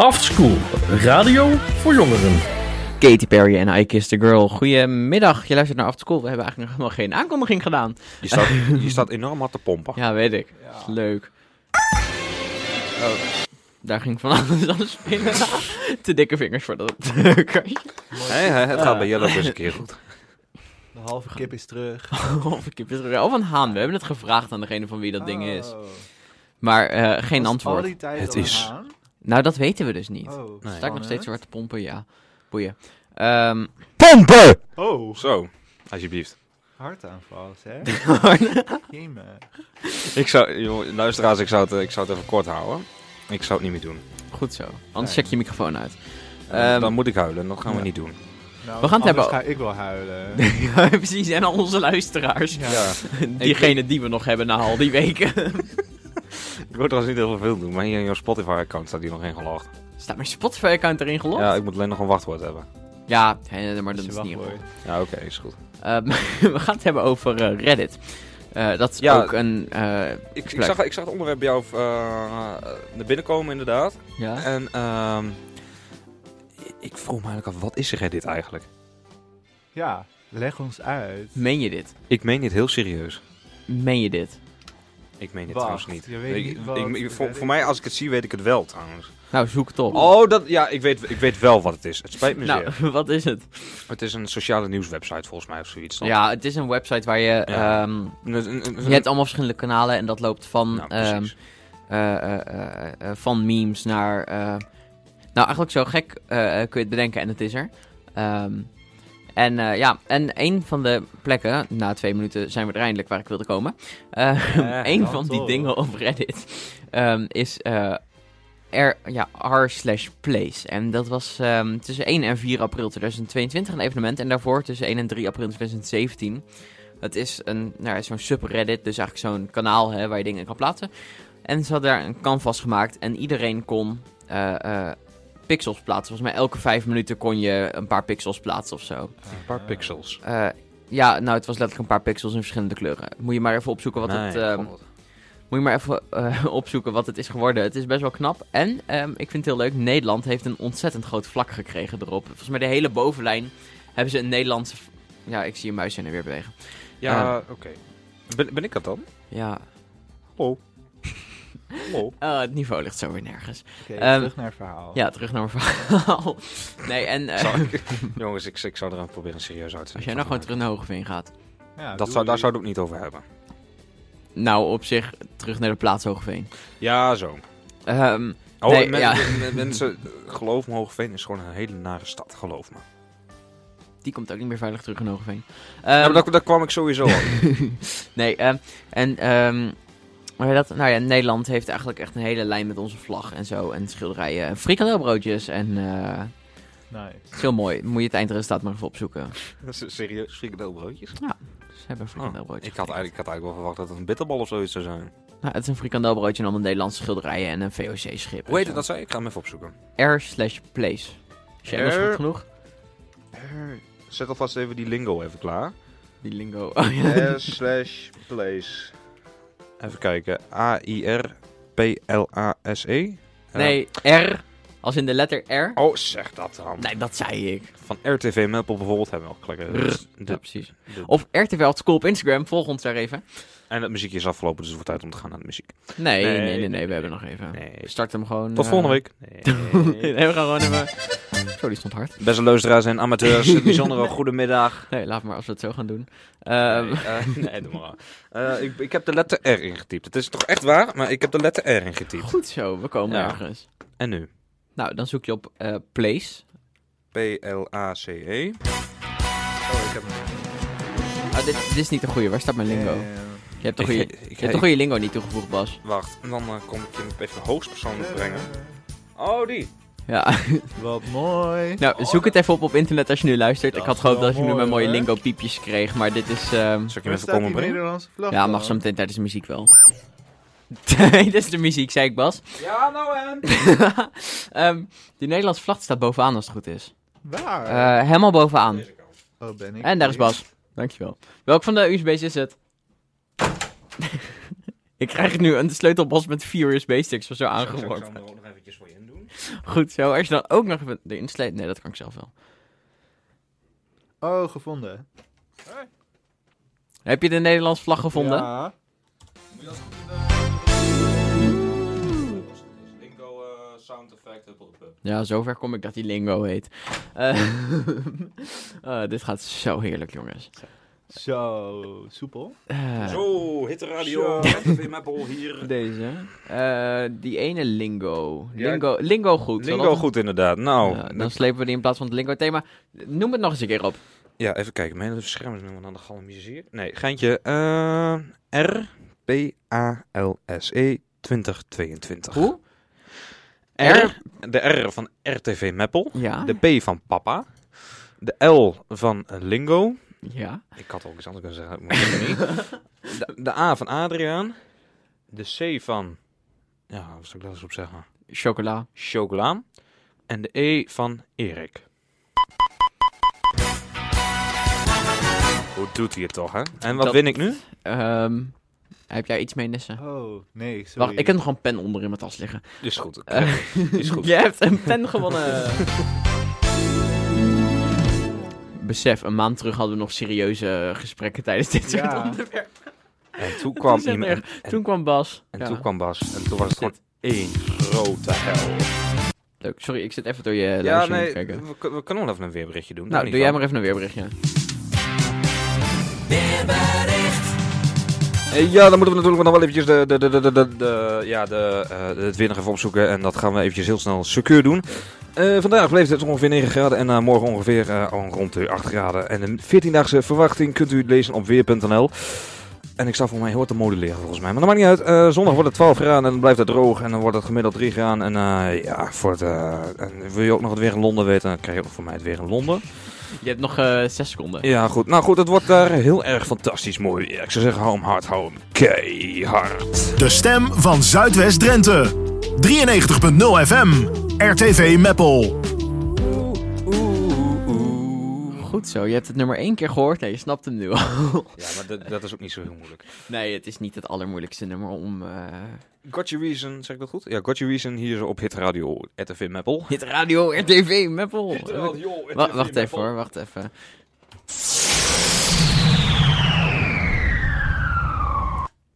Afterschool, radio voor jongeren. Katy Perry en I Kissed a Girl. Goedemiddag, je luistert naar After School. We hebben eigenlijk nog helemaal geen aankondiging gedaan. Je staat, je staat enorm hard te pompen. Ja, weet ik. Is Leuk. Oh, daar ging van alles aan de spinnen. Te dikke vingers voor dat kastje. Hé, hé, het gaat bij Jelle dus een keer goed. De halve kip is terug. Of een kip is er- Of een haan. We hebben het gevraagd aan degene van wie dat ding is. Oh. Maar eh, geen antwoord. Het is- haan? Nou, dat weten we dus niet. Oh, Nee. Sta ik nog steeds zo hard te pompen? Ja. Boeien. Ehm, Pompen! Oh, Zo, alsjeblieft. hartaanval, hè? Ik zou, joh, luisteraars, ik zou, het, ik zou het even kort houden. Ik zou het niet meer doen. Goed zo. Anders check je microfoon uit. Eh, Ehm, dan moet ik huilen, dat gaan we ja. niet doen. Nou, We gaan het hebben- ga ik wel huilen. ja, precies. En al onze luisteraars. Ja. Diegene die we nog hebben na al die weken. Ik wil trouwens niet heel veel doen, maar hier in jouw Spotify-account staat hier nog ingelogd. Staat mijn Spotify-account erin gelogd? Ja, ik moet alleen nog een wachtwoord hebben. Ja, maar dat is niet. Ja, oké, is goed. Ehm, we gaan het hebben over eh, Reddit. Eh, dat is Ja. ook een... eh, Ik, ik, zag, ik zag het onderwerp bij jou eh, naar binnen komen, inderdaad. ja? En ehm, ik vroeg me eigenlijk af, wat is Reddit eigenlijk? Ja, leg ons uit. Meen je dit? Ik meen dit heel serieus. Meen je dit? Ik meen dit Wacht, trouwens niet. je weet ik, niet wat ik- ik- voor, mij, als ik het zie, weet ik het wel trouwens. Nou, zoek het op. Oh, dat, ja, ik weet, ik weet wel wat het is. Het spijt me nou, zeer. wat is het? Het is een sociale nieuwswebsite volgens mij of zoiets. dan. Ja, het is een website waar je... Ja. ehm, je hebt allemaal verschillende kanalen en dat loopt van, Nou, ehm, eh, eh, eh, eh, van memes naar... eh, nou, eigenlijk zo gek eh, kun je het bedenken en het is er. Ehm, en eh, ja, en een van de plekken, na twee minuten zijn we er eindelijk waar ik wilde komen. Eh, een van die dingen op Reddit ehm, is eh, r, ja, r slash place. En dat was ehm, tussen 1 en 4 april 2022 een evenement. En daarvoor tussen 1 en 3 april 2017. Het is een, nou, zo'n subreddit, dus eigenlijk zo'n kanaal hè, waar je dingen kan plaatsen. En ze hadden daar een canvas gemaakt en iedereen kon pixels plaatsen. Volgens mij elke vijf minuten kon je een paar pixels plaatsen of zo. Een paar pixels. Eh, ja, nou, het was letterlijk een paar pixels in verschillende kleuren. Moet je maar even opzoeken wat Nee, het... ehm, moet je maar even eh, opzoeken wat het is geworden. Het is best wel knap. En ehm, ik vind het heel leuk. Nederland heeft een ontzettend groot vlak gekregen erop. Volgens mij de hele bovenlijn hebben ze een Nederlandse... Ja, ik zie een muis heen en weer bewegen. Ja, oké. Ben, ben ik dat dan? Ja, Hallo. Eh, het niveau ligt zo weer nergens. Oké, Ehm, terug naar het verhaal. Ja, terug naar mijn verhaal. Nee, en eh, ik- Jongens, ik, ik zou er aan proberen serieus uit te als jij nou gewoon terug naar Hogeveen gaat. Ja, Dat zou, daar je. zou ik het niet over hebben. Nou, op zich terug naar de plaats Hogeveen. Ja, zo. Ehm, Oh, Nee, men- ja. men- mensen, geloof me, Hoogveen is gewoon een hele nare stad, geloof me. die komt ook niet meer veilig terug in Hogeveen. ja, maar daar, daar kwam ik sowieso al. nee, ehm, en heet dat? Nou ja, Nederland heeft eigenlijk echt een hele lijn met onze vlag en zo. En schilderijen, en frikandelbroodjes en... eh Nice. het is heel mooi. Moet je het eindresultaat maar even opzoeken. Serieus, frikadelbroodjes? Ze hebben frikandelbroodjes. Ik had, eigenlijk, ik had eigenlijk wel verwacht dat het een bitterbal of zoiets zou zijn. Nou, het is een frikandelbroodje en allemaal Nederlandse schilderijen en een VOC-schip. Hoe heet het dat zei? Ik ga hem even opzoeken. R slash place. Is je Engels R- goed genoeg? Zet alvast even die lingo even klaar. Die lingo. Oh, ja. slash place. Even kijken. A-I-R-P-L-A-S-E. Nee, R. Als in de letter R. Oh, zeg dat dan. Nee, dat zei ik. Van RTV Meppel bijvoorbeeld hebben we al Rrr. de- Ja, precies. de- Of RTV School op Instagram. Volg ons daar even. En het muziekje is afgelopen, dus het wordt tijd om te gaan naar de muziek. Nee, nee, Nee, nee, we hebben nog even. Start hem gewoon. Tot eh, volgende week. nee, we gaan gewoon even... Die stond hard. Beste luisteraars en amateurs, een bijzondere goedemiddag. Nee, laat maar als we het zo gaan doen. Ehm, nee, eh, nee, doe maar. Eh, ik, ik heb de letter R ingetypt. Het is toch echt waar, maar ik heb de letter R ingetypt. Goed zo, we komen Ja. ergens. En nu? Nou, dan zoek je op eh, place. P-L-A-C-E. Oh, ik heb hem. Ah, dit, dit is niet de goede. Waar staat mijn lingo? Eh, hebt toch Ik- je, ik- je ik- hebt toch je lingo niet toegevoegd, Bas? Wacht, en dan eh, kom ik je even hoogstpersoonlijk brengen. Oh, die. Ja. Wat mooi. nou, zoek het even op op internet als je nu luistert. Dat ik had gehoopt dat je nu mijn mooi, mooie lingo piepjes kreeg, maar dit is... ehm, Zal ik even komen brengen? Nederlandse vlag ja, mag zo meteen tijdens de muziek wel. dit is de muziek, zei ik Bas. Ja, nou en? Ehm, die Nederlandse vlag staat bovenaan als het goed is. Waar? Eh, helemaal bovenaan. oh, ben ik. En daar is Bas. Dankjewel. Welk van de USB's is het? Ik krijg nu een sleutelbos met vier USB-sticks of zo Ik zal aangeworpen. hem er ook nog eventjes voor je in doen. Goed zo. Als je dan ook nog even erin. Nee, dat kan ik zelf wel. Oh, gevonden. Heb je de Nederlandse vlag gevonden? Ja. Lingo, sound effect, Ja, zover kom ik dat die lingo heet. Eh, eh, dit gaat zo heerlijk, jongens. Zo, soepel. Eh, Zo, hit de radio. Zo. TV Maple hier. Deze. Eh, die ene lingo. Ja, Lingo, lingo goed. Lingo goed inderdaad. Nou, Ja, dan slepen we die in plaats van het lingo thema. Noem het nog eens een keer op. Ja, even kijken. Mijn scherm is nu aan de galmiseer. Nee, geintje. eh R P A L S E 2022. Hoe? R. De R van RTV Meppel. Ja. De P van papa. De L van Lingo. Ja. Ik had ook iets anders kunnen zeggen. Maar. De, de A van Adriaan. De C van... Ja, wat zou ik daar eens op zeggen? Chocola. Chocola. En de E van Erik. Hoe doet hij het toch, hè? En wat Dat- win ik nu? Ehm, heb jij iets mee, Nisse? Oh, nee, sorry. Wacht, ik heb nog een pen onder in mijn tas liggen. Is goed. Eh, Is goed. Je hebt een pen gewonnen. Besef, een maand terug hadden we nog serieuze gesprekken tijdens dit soort Ja. onderwerp. En toen kwam iemand. erg. Toen kwam Bas. En Ja. toen kwam Bas. En toen was het gewoon één grote hel. Leuk. Sorry, ik zit even door je Ja, nee, te kijken. we, we kunnen wel even een weerberichtje doen. Nou, doe jij maar even een weerberichtje. Eh, Ja, dan moeten we natuurlijk nog wel eventjes de, de, de, de, de, de, de- ja, de, eh, het weer nog even opzoeken. En dat gaan we eventjes heel snel secuur doen. Eh, vandaag bleef het ongeveer 9 graden en eh, morgen ongeveer al rond de 8 graden. En de 14-daagse verwachting kunt u lezen op weer.nl. En ik sta voor mij heel te modelleren volgens mij. Maar dat maakt niet uit. Zondag wordt het 12 graden en dan blijft het droog. En dan wordt het gemiddeld 3 graden. En ja, voor het, en wil je ook nog het weer in Londen weten, dan krijg je ook voor mij het weer in Londen. Je hebt nog eh zes seconden. Ja, goed. Nou goed, het wordt daar heel erg fantastisch mooi. Ik zou zeggen, hou hem hard, hou hem keihard. De stem van Zuidwest-Drenthe. 93.0 FM. RTV Meppel. Goed zo, je hebt het nummer één keer gehoord en je snapt hem nu al. Ja, maar dat, dat is ook niet zo heel moeilijk. nee, het is niet het allermoeilijkste nummer om... eh Got Your Reason, zeg ik dat goed? Ja, Got Your Reason hier op Hit Radio, RTV Meppel. Hit Radio, RTV, Meppel. Wa- wacht even hoor, wacht even.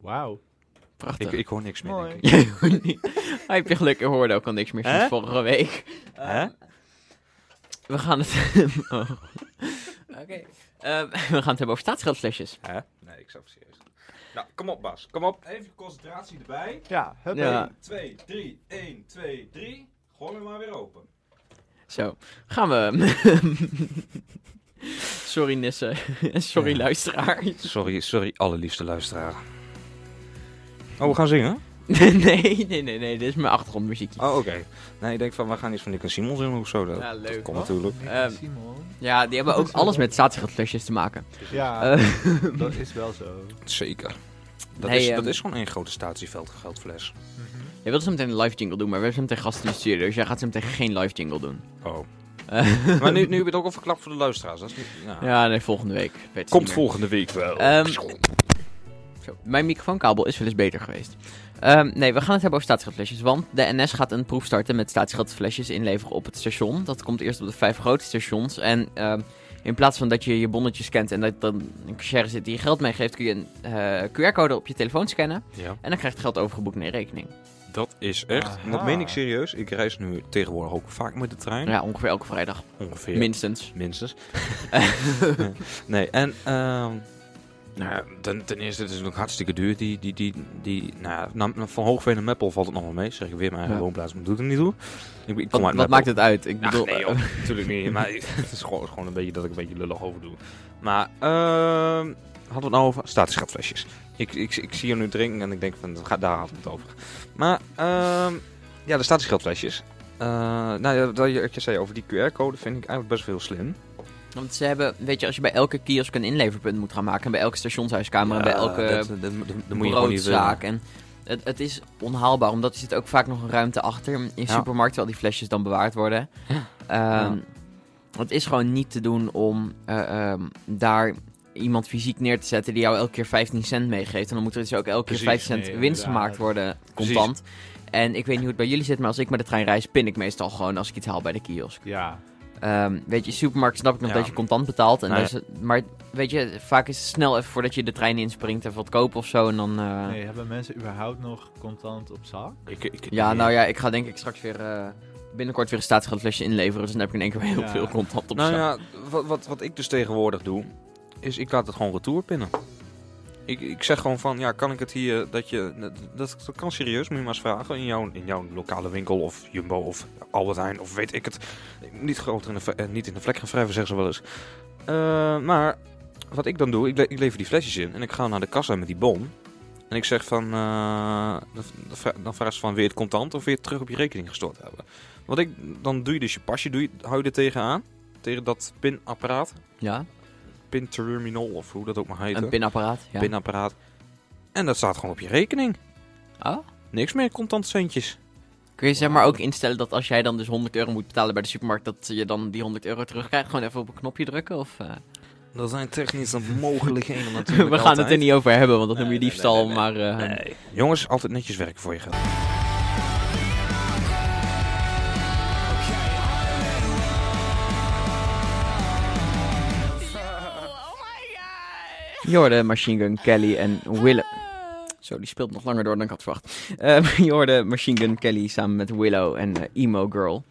Wauw. Prachtig. Ik, ik hoor niks meer, Mooi. denk ik. Jij hoort niet. Ah, heb je geluk, ik hoorde ook al niks meer sinds vorige week. Hè? We gaan het... oh. Oké. Eh, we gaan het hebben over staatsgeldflesjes. Hè? Nee, ik zou serieus. Nou, kom op Bas, kom op. Even concentratie erbij. Ja, hup. Ja. 1, 2, 3, 1, 2, 3. Gooi hem maar weer open. Zo, gaan we... Sorry Nisse. Sorry Ja. luisteraar. Sorry, sorry, allerliefste luisteraar. Oh, we gaan zingen? nee, nee, nee, nee. Dit is mijn achtergrondmuziekje. Oh, oké. Nee, ik denk van, we gaan iets van Nick en Simon zingen of zo. Dat, Ja, leuk. dat komt natuurlijk. Nick Ehm, en Simon. Ja, die hebben ook alles met staatsgeldflesjes te maken. Ja, Eh, dat is wel zo. Zeker. Dat, is, ehm, dat is gewoon één grote statieveld geldfles. Jij wilde zo meteen een live jingle doen, maar we hebben zo meteen gasten in de studio, dus jij gaat zo meteen geen live jingle doen. Oh. Maar nu, nu heb je het ook al verklapt voor de luisteraars. Dat is niet, ja. ja, nee, volgende week. Komt volgende week wel. Ehm, Zo, mijn microfoonkabel is wel eens beter geweest. Ehm, nee, we gaan het hebben over staatsgeldflesjes. Want de NS gaat een proef starten met staatsgeldflesjes inleveren op het station. Dat komt eerst op de vijf grote stations. En ehm, in plaats van dat je je bonnetje scant en dat dan een cashier zit die je geld meegeeft, kun je een eh, QR-code op je telefoon scannen. ja, En dan krijgt het geld overgeboekt naar je rekening. dat is echt. En dat meen ik serieus. Ik reis nu tegenwoordig ook vaak met de trein. Ja, ongeveer elke vrijdag. Ongeveer. Minstens. Minstens. nee, en ehm, nou, ja, ten, ten eerste, het is natuurlijk hartstikke duur. Die, die, die, die, nou, ja, na- na- van Hoogveen naar Meppel valt het nog wel mee. Zeg ik weer mijn Ja. woonplaats, maar doet het niet toe. Ik, ik kom Wat, maakt het uit? Ik Ach, bedoel, nee, joh, natuurlijk niet. Maar het is gewoon, gewoon een beetje dat ik een beetje lullig over doe. Maar, ehm hadden we het nou over? Statischatflesjes. Ik, ik, ik zie je nu drinken en ik denk van, daar hadden we het over. Maar, ehm ja, de statischatflesjes. Eh nou ja, dat je zei over die QR-code vind ik eigenlijk best wel heel slim. Want ze hebben, weet je, als je bij elke kiosk een inleverpunt moet gaan maken, en bij elke stationshuiskamer en bij elke dat, broodzaak. En het, het is onhaalbaar, omdat er zit ook vaak nog een ruimte achter in Ja. supermarkten, terwijl die flesjes dan bewaard worden. Ehm, Het is gewoon niet te doen om eh, ehm, daar iemand fysiek neer te zetten die jou elke keer 15 cent meegeeft. En dan moet er dus ook elke Precies, keer 15 cent nee, winst gemaakt worden, Precies. contant. En ik weet niet hoe het bij jullie zit, maar als ik met de trein reis, pin ik meestal gewoon als ik iets haal bij de kiosk. Ja. Ehm, weet je, supermarkt snap ik nog Ja. dat je contant betaalt. En Nou dat is het- maar weet je, vaak is het snel even voordat je de trein inspringt even wat kopen of zo. En dan, eh, Nee, hebben mensen überhaupt nog contant op zak? Ik, ik, Ja, nou ja, ik ga denk ik straks weer eh, binnenkort weer een staatsgeldflesje inleveren. Dus dan heb ik in één keer heel Ja. veel contant op Nou zak. ja, wat, wat, wat ik dus tegenwoordig doe, is ik laat het gewoon retour pinnen. Ik, ik zeg gewoon van, ja, kan ik het hier, dat je, dat, kan serieus, moet je maar eens vragen, in jouw, in jouw lokale winkel of Jumbo of Albert Heijn of weet ik het. Niet groter ve- eh, niet in de vlek gaan wrijven, zeggen ze wel eens. Eh, maar wat ik dan doe, ik, ik lever die flesjes in en ik ga naar de kassa met die bon. En ik zeg van, eh, dan, dan vra- dan vragen ze van, weer het contant of weer terug op je rekening gestort hebben. Wat ik, dan doe je dus je pasje, doe je, hou je er tegenaan, tegen dat pinapparaat Ja, pinterminal of hoe dat ook maar heet. een pinapparaat. Ja. Pinapparaat. En dat staat gewoon op je rekening. Oh. Niks meer contant centjes. Kun je zeg maar ook instellen dat als jij dan dus 100 euro moet betalen bij de supermarkt, dat je dan die 100 euro terugkrijgt? Gewoon even op een knopje drukken? Of, eh? Dat zijn technische mogelijkheden natuurlijk We gaan het er niet over hebben, want dat noem je nee, diefstal. nee, nee, Maar eh, Nee. Jongens, altijd netjes werken voor je geld. Je hoorde Machine Gun Kelly en Willow. Zo, die speelt nog langer door dan ik had verwacht. Je hoorde Machine Gun Kelly samen met Willow en eh, Emo Girl.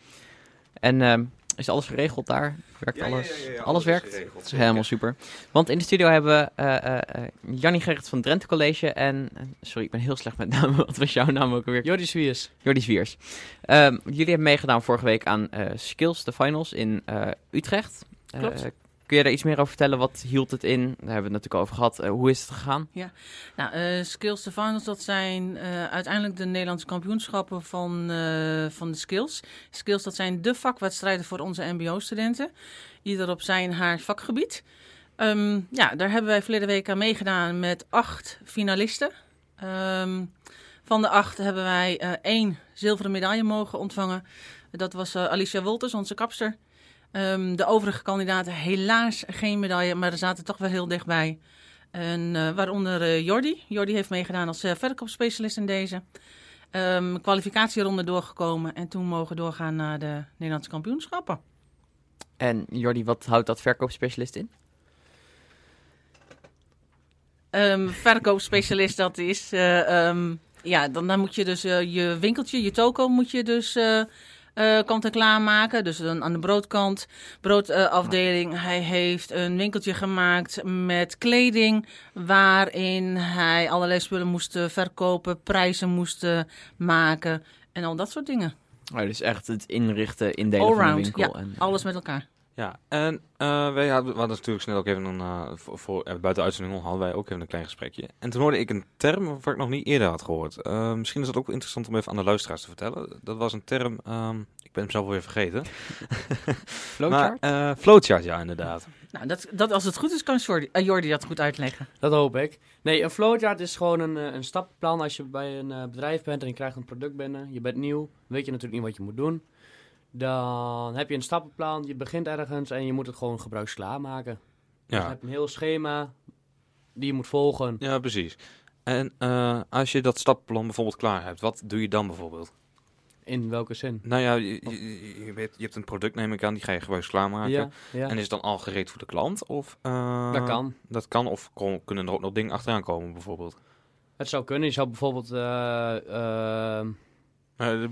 En ehm, is alles geregeld daar? Werkt alles? alles werkt? Dat is helemaal super. Want in de studio hebben we eh eh, eh, Jannie Gerrit van Drenthe College en... sorry, ik ben heel slecht met namen. Wat was jouw naam ook alweer? Jordi Swiers. Jordi Zwiers. Ehm, jullie hebben meegedaan vorige week aan eh, Skills, de finals in eh, Utrecht. Klopt. Kun je daar iets meer over vertellen? Wat hield het in? Daar hebben we het natuurlijk over gehad. Eh, hoe is het gegaan? Nou, eh, Skills the Finals, dat zijn eh, uiteindelijk de Nederlandse kampioenschappen van, van de Skills. Skills, dat zijn de vakwedstrijden voor onze mbo-studenten. Ieder op zijn haar vakgebied. Ehm, ja, daar hebben wij verleden week aan meegedaan met acht finalisten. Ehm, van de acht hebben wij één zilveren medaille mogen ontvangen. Dat was Alicia Wolters, onze kapster. Ehm, de overige kandidaten helaas geen medaille, maar er zaten toch wel heel dichtbij. En, eh, waaronder eh, Jordi. Jordi heeft meegedaan als eh, verkoopspecialist in deze. Ehm, kwalificatieronde doorgekomen en toen mogen doorgaan naar de Nederlandse kampioenschappen. En Jordi, wat houdt dat verkoopspecialist in? Ehm, verkoopspecialist, dat is. ja, dan, dan moet je dus je winkeltje, je toko, moet je dus eh, kant en klaar maken. Dus dan aan de broodkant, broodafdeling. hij heeft een winkeltje gemaakt met kleding. Waarin hij allerlei spullen moest eh, verkopen, prijzen moest eh, maken. En al dat soort dingen. Oh, dus echt het inrichten, indelen van de winkel. ja. en, Alles met elkaar. Ja, en eh, wij hadden, we hadden natuurlijk snel ook even een, eh, voor, voor, eh, buiten de uitzending om hadden wij ook even een klein gesprekje. En toen hoorde ik een term waarvan ik nog niet eerder had gehoord. Eh, misschien is dat ook interessant om even aan de luisteraars te vertellen. Dat was een term, ehm, ik ben hem zelf weer vergeten. Flowchart? Maar, eh, flowchart, ja, inderdaad. Nou, dat, dat, als het goed is, kan Jordi, Jordi dat goed uitleggen. Dat hoop ik. Nee, een flowchart is gewoon een, een stappenplan als je bij een eh, bedrijf bent en je krijgt een product binnen. Je bent nieuw, weet je natuurlijk niet wat je moet doen. Dan heb je een stappenplan, je begint ergens en je moet het gewoon gebruiksklaar maken. Dus je Ja, hebt een heel schema die je moet volgen. ja precies. En eh, als je dat stappenplan bijvoorbeeld klaar hebt, wat doe je dan bijvoorbeeld? In welke zin? Nou ja, je, je, je weet, je hebt een product, neem ik aan, die ga je gebruiks klaarmaken. Ja, ja. En is het dan al gereed voor de klant? Of, eh, dat kan. Dat kan, of kon- kunnen er ook nog dingen achteraan komen bijvoorbeeld? Het zou kunnen. Je zou bijvoorbeeld... eh, Eh,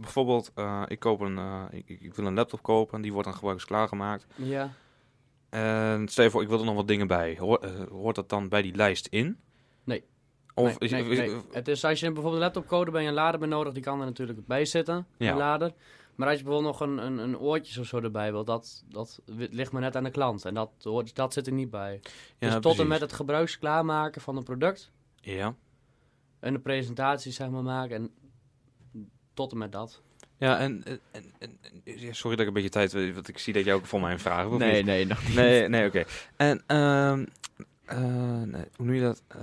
bijvoorbeeld, eh, ik, koop een, eh, ik, ik- wil een laptop kopen en die wordt dan gebruikers klaargemaakt. ja, En stel je voor, ik wil er nog wat dingen bij. Hoor- hoort dat dan bij die lijst in? Nee. Of nee, is, nee, is- nee. Het is als je bijvoorbeeld een laptop code bij een lader bent nodig, die kan er natuurlijk bij zitten, Ja. een lader. Maar als je bijvoorbeeld nog een, een, een oortjes of zo erbij wil, dat, dat ligt maar net aan de klant. En dat, hoort, dat zit er niet bij. ja, dus tot precies. en met het gebruiksklaarmaken van een product Ja. en de presentatie zeg maar maken en tot en met dat. Ja, en, en, en, en- ja, sorry dat ik een beetje tijd, wil, want ik zie dat jij ook voor mij een vraag hebt. nee, nee, nog niet. Nee, nee, oké. En ehm, eh, nee, hoe noem je dat? Eh,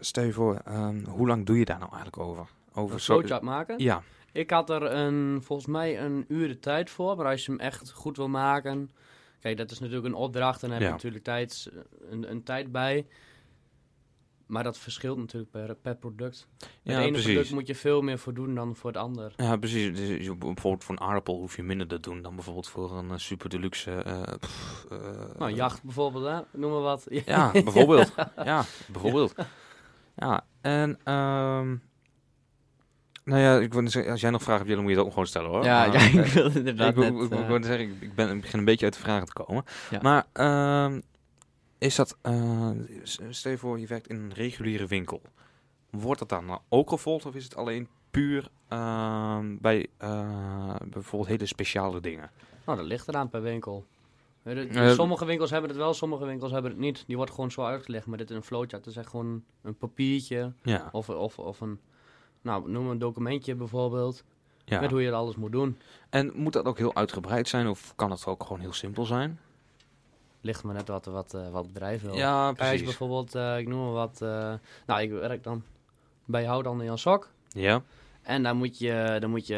stel je voor, ehm, hoe lang doe je daar nou eigenlijk over? Over flowchart maken. Ja, Ik had er een, volgens mij een uur de tijd voor, maar als je hem echt goed wil maken... Kijk, dat is natuurlijk een opdracht en daar heb je Ja. natuurlijk tijd, een, een tijd bij. Maar dat verschilt natuurlijk per, per product. Met Ja, het ene precies. product moet je veel meer voor doen dan voor het ander. Ja, precies. Dus bijvoorbeeld voor een aardappel hoef je minder te doen dan bijvoorbeeld voor een eh, super deluxe. pff, eh, Nou, jacht bijvoorbeeld, hè? noem maar wat. Ja, bijvoorbeeld. ja, bijvoorbeeld. Ja, en ehm nou ja, ik wil als jij nog vragen hebt, dan moet je dat ook gewoon stellen hoor. Ja, Maar, ja, ik wilde inderdaad ik, wil- net, ik, wil- ik wil zeggen, ik, ik ben, ik begin een beetje uit de vragen te komen. Ja. Maar ehm, is dat, eh, s- stel je voor je werkt in een reguliere winkel. Wordt dat dan nou ook gevolgd of is het alleen puur ehm, bij eh, bijvoorbeeld hele speciale dingen? Nou, dat ligt eraan per winkel. Eh, sommige winkels hebben het wel, sommige winkels hebben het niet. Die wordt gewoon zo uitgelegd, maar dit is een flowchart. Het is echt gewoon een papiertje Ja, of, of, of een, nou, noem een documentje bijvoorbeeld. ja. Met hoe je alles moet doen. En moet dat ook heel uitgebreid zijn of kan het ook gewoon heel simpel zijn? Ligt maar net wat, wat, eh, wat bedrijf wil. Ja, Kijk, precies. bijvoorbeeld, eh, ik noem maar wat, eh, nou, ik werk dan bij jou dan in Jan Sok. Ja, En dan moet je, dan moet je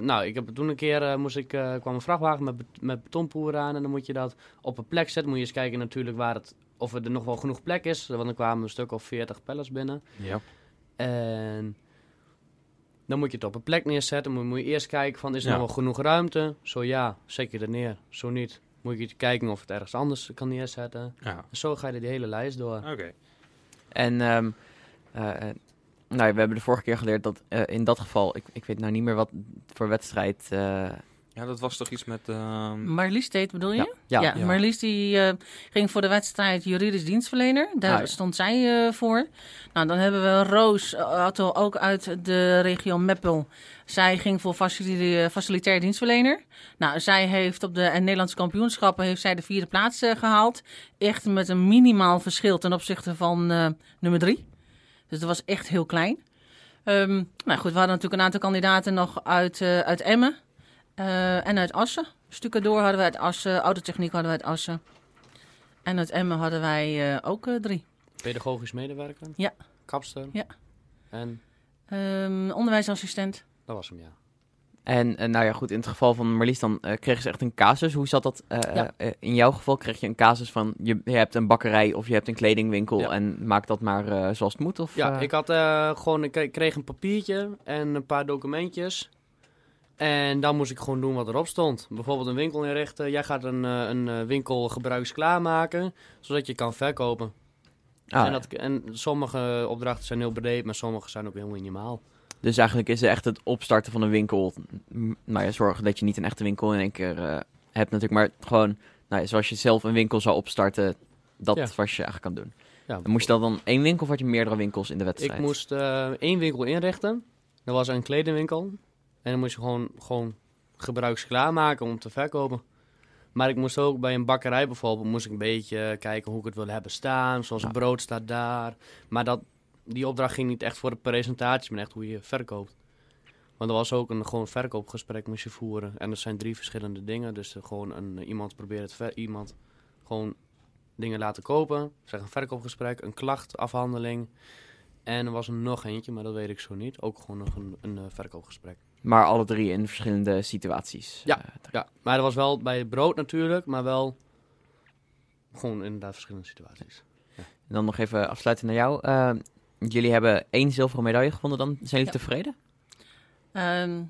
nou, ik heb toen een keer, moest ik, kwam een vrachtwagen met, met betonpoer aan. En dan moet je dat op een plek zetten. Moet je eens kijken natuurlijk waar het, of er nog wel genoeg plek is. Want dan kwamen een stuk of 40 pallets binnen. ja. En dan moet je het op een plek neerzetten. Moet, moet je eerst kijken van, is er Ja. nog wel genoeg ruimte? Zo ja, zet je er neer. Zo niet, moet je kijken of het ergens anders kan neerzetten. Ja, En zo ga je die hele lijst door. oké. En ehm, eh, eh, nou, we hebben de vorige keer geleerd dat eh, in dat geval, ik, ik weet nou niet meer wat voor wedstrijd. Ja, dat was toch iets met... ehm, Marlies deed, bedoel je? ja, Ja, ja. Marlies die eh, ging voor de wedstrijd juridisch dienstverlener. Daar Ah, ja. stond zij eh, voor. Nou, dan hebben we Roos eh, Otto, ook uit de regio Meppel. Zij ging voor facilitair dienstverlener. Nou, zij heeft op de Nederlandse kampioenschappen heeft zij de vierde plaats eh, gehaald. Echt met een minimaal verschil ten opzichte van eh, nummer drie. Dus dat was echt heel klein. Ehm, nou goed, we hadden natuurlijk een aantal kandidaten nog uit, eh, uit Emmen eh, en uit Assen. Stukken door hadden we uit Assen, autotechniek hadden we uit Assen. En uit Emmen hadden wij eh, ook eh, drie. Pedagogisch medewerker. Ja. Kapster. Ja. En Ehm, onderwijsassistent. dat was hem, ja. en nou ja, goed, in het geval van Marlies, dan eh, kregen ze echt een casus. Hoe zat dat? Ja. in jouw geval kreeg je een casus van, je, je hebt een bakkerij of je hebt een kledingwinkel Ja. en maak dat maar eh, zoals het moet? Of, Ja, ik had eh, gewoon, ik kreeg een papiertje en een paar documentjes. En dan moest ik gewoon doen wat erop stond. Bijvoorbeeld een winkel inrichten. Jij gaat een, eh, een eh, winkel gebruiksklaar maken, zodat je kan verkopen. Ah, en, dat, en sommige opdrachten zijn heel breed, maar sommige zijn ook heel minimaal. Dus eigenlijk is het echt het opstarten van een winkel. Nou ja, zorgen dat je niet een echte winkel in één keer eh, hebt natuurlijk. Maar gewoon, nou ja, zoals je zelf een winkel zou opstarten, dat Ja. was je eigenlijk kan doen. Ja, Dan moest je dat dan één winkel of had je meerdere winkels in de wedstrijd? Ik moest één winkel inrichten. Dat was een kledingwinkel. En dan moest je gewoon, gewoon gebruiksklaar maken om te verkopen. Maar ik moest ook bij een bakkerij bijvoorbeeld, moest ik een beetje kijken hoe ik het wil hebben staan. Zoals Ja. brood staat daar. Maar dat, die opdracht ging niet echt voor de presentatie, maar echt hoe je verkoopt. Want er was ook een gewoon verkoopgesprek moest je voeren. En dat zijn drie verschillende dingen. Dus eh, gewoon een, iemand probeert het iemand gewoon dingen laten kopen. Zeg een verkoopgesprek, een klachtafhandeling. En er was er nog eentje, maar dat weet ik zo niet. Ook gewoon nog een, een eh, verkoopgesprek. Maar alle drie in verschillende situaties. Ja. Eh, Ja, maar dat was wel bij het brood natuurlijk, maar wel gewoon inderdaad verschillende situaties. En dan nog even afsluiten naar jou. Eh, jullie hebben één zilveren medaille gevonden dan. Zijn jullie Ja. tevreden? Ehm,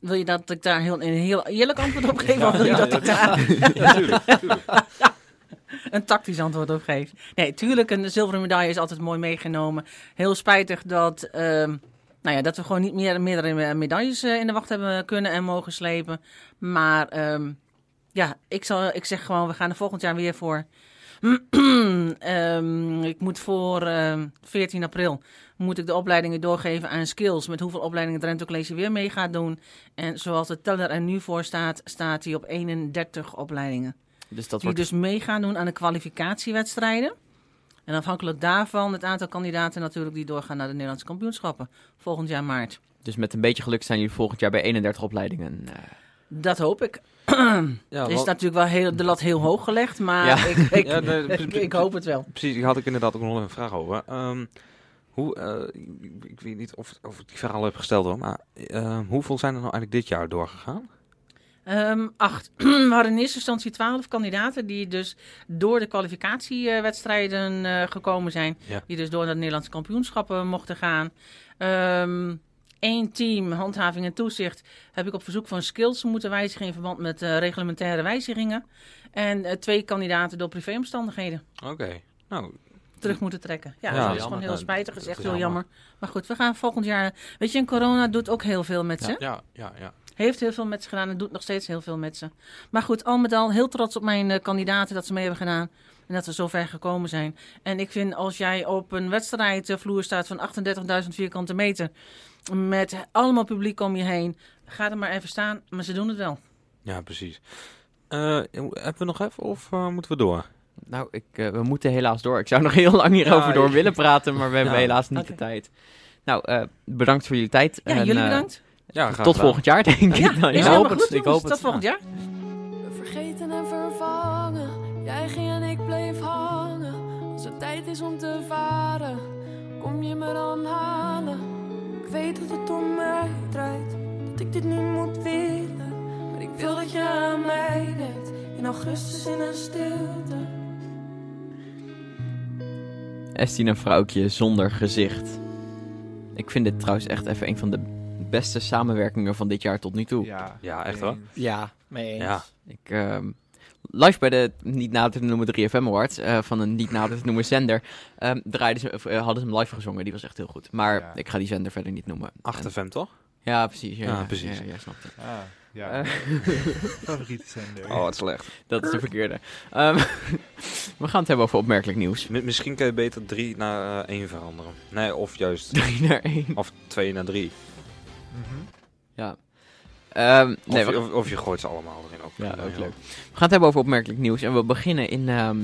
wil je dat ik daar heel, een heel eerlijk antwoord op geef? of wil je dat ik daar een tactisch antwoord op geef? Nee, tuurlijk, een zilveren medaille is altijd mooi meegenomen. Heel spijtig dat, ehm, nou ja, dat we gewoon niet meer, meerdere medailles eh, in de wacht hebben kunnen en mogen slepen. Maar ehm, ja, ik, zal, ik zeg gewoon, we gaan er volgend jaar weer voor. Ehm, ik moet voor ehm, 14 april moet ik de opleidingen doorgeven aan skills. Met hoeveel opleidingen Drenthe College weer mee gaat doen. En zoals de teller er nu voor staat, staat hij op 31 opleidingen. Dus dat die wordt dus mee gaan doen aan de kwalificatiewedstrijden. En afhankelijk daarvan het aantal kandidaten natuurlijk die doorgaan naar de Nederlandse kampioenschappen. Volgend jaar maart. dus met een beetje geluk zijn jullie volgend jaar bij 31 opleidingen. eh. Dat hoop ik. Ja, Er is natuurlijk wel heel, de lat heel hoog gelegd, maar Ja. ik, ik, Ja, nee, ik, ik hoop het wel. Precies, die had ik inderdaad ook nog een vraag over. Ehm, hoe, eh, ik, weet niet of, of ik die verhaal heb gesteld hoor, maar eh, hoeveel zijn er nou eigenlijk dit jaar doorgegaan? Ehm, acht. We hadden in eerste instantie twaalf kandidaten die dus door de kwalificatiewedstrijden eh, gekomen zijn. Ja. Die dus door de Nederlandse kampioenschappen mochten gaan. Ehm Eén team, handhaving en toezicht, heb ik op verzoek van Skills moeten wijzigen in verband met eh, reglementaire wijzigingen. En eh, twee kandidaten door privéomstandigheden Oké. Nou, terug moeten trekken. Ja, Ja, dat is jammer. gewoon heel Nou, spijtig. Dat is echt heel jammer. jammer. Maar goed, we gaan volgend jaar... Weet je, en corona doet ook heel veel met ze. ja, ja, ja. Heeft heel veel met ze gedaan en doet nog steeds heel veel met ze. Maar goed, al met al heel trots op mijn eh, kandidaten dat ze mee hebben gedaan. En dat we zo ver gekomen zijn. En ik vind als jij op een wedstrijdvloer staat van 38.000 vierkante meter. Met allemaal publiek om je heen. Ga er maar even staan. Maar ze doen het wel. Ja, precies. Eh, hebben we nog even of eh, moeten we door? Nou, ik, we moeten helaas door. Ik zou nog heel lang hierover Ja, door willen praten, maar we hebben Ja. helaas niet de tijd. Nou, eh, bedankt voor jullie tijd. Ja, En, jullie bedankt. Ja, graag tot gedaan. volgend jaar, denk ik. Ja, Ja. helemaal hoop het, goed, ik jongens. hoop het. Tot volgend jaar. Vergeten en vervangen. Jij ging en ik bleef hangen. Als het tijd is om te varen, kom je me dan halen. Ik weet dat het om mij draait, dat ik dit niet moet willen. Maar ik wil dat je aan mij denkt, in augustus in een stilte. Estine vrouwtje zonder gezicht. Ik vind dit trouwens echt even een van de beste samenwerkingen van dit jaar tot nu toe. Ja, Ja, echt hoor. Ja, mee eens. Ja. Ik, ehm, live bij de niet nader te noemen 3FM Awards, eh, van een niet nader te noemen zender, ehm, draaiden ze, of, eh, hadden ze hem live gezongen. Die was echt heel goed. Maar Ja. ik ga die zender verder niet noemen. En- 8FM toch? ja, precies. Ja, Ja, ja, precies. Ja, jij snapt het. Ah, ja. Eh, Favoriete zender. Oh, wat slecht. dat is de verkeerde. Ehm, we gaan het hebben over opmerkelijk nieuws. Mi- misschien kun je beter 3 naar 1 veranderen. Nee, of juist 3 naar 1. of 2 naar 3. Mhm. Ja. Ehm, nee, of, of, of je gooit ze allemaal erin ook. ja, ook leuk. We gaan het hebben over opmerkelijk nieuws. En we beginnen in ehm,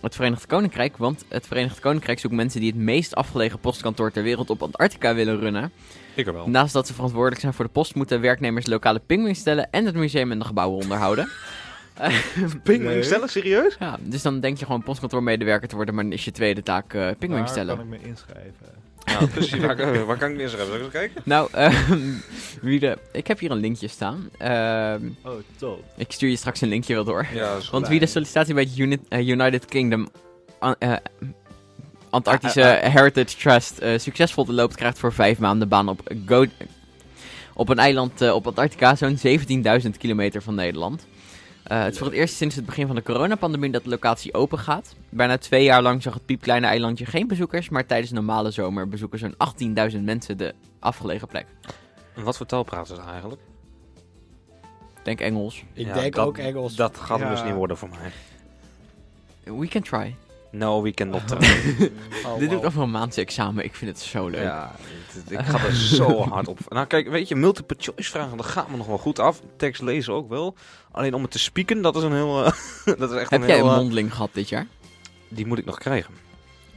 het Verenigd Koninkrijk. Want het Verenigd Koninkrijk zoekt mensen die het meest afgelegen postkantoor ter wereld op Antarctica willen runnen. Ik er wel. Naast dat ze verantwoordelijk zijn voor de post, moeten werknemers lokale pinguïns stellen en het museum en de gebouwen onderhouden. Pinguïn stellen, serieus? ja, dus dan denk je gewoon postkantoormedewerker te worden, maar dan is je tweede taak eh pinguïn Waar stellen. kan ik me inschrijven? Ja, precies. waar, kan- waar kan ik meer schrijven? Zal ik eens kijken? Nou, ehm, wie de, ik heb hier een linkje staan. Ehm, Oh, top. ik stuur je straks een linkje wel door. Ja, dat is goed. Want wie de sollicitatie bij eh, United Kingdom eh, Antarctische Ah, ah. Heritage Trust eh, succesvol te loopt, krijgt voor vijf maanden baan op, Go op een eiland eh, op Antarctica, zo'n 17.000 kilometer van Nederland. Eh, het is voor het eerst sinds het begin van de coronapandemie dat de locatie open gaat. Bijna twee jaar lang zag het piepkleine eilandje geen bezoekers, maar tijdens de normale zomer bezoeken zo'n 18.000 mensen de afgelegen plek. En wat voor taal praten ze eigenlijk? Denk Engels. Ik Ja, denk dat- ook Engels. Dat gaat hem dus niet worden voor mij. We can try. No, we can not. Oh, Dit doe ik over een maandse examen. Ik vind het zo leuk. Ja, het- ik ga er zo hard op. Nou kijk, weet je, multiple choice vragen, dat gaat me nog wel goed af. Tekst lezen ook wel. Alleen om het te spieken, dat is een heel... eh, dat is echt Heb een jij heel... een eh, mondeling gehad dit jaar? die moet ik nog krijgen.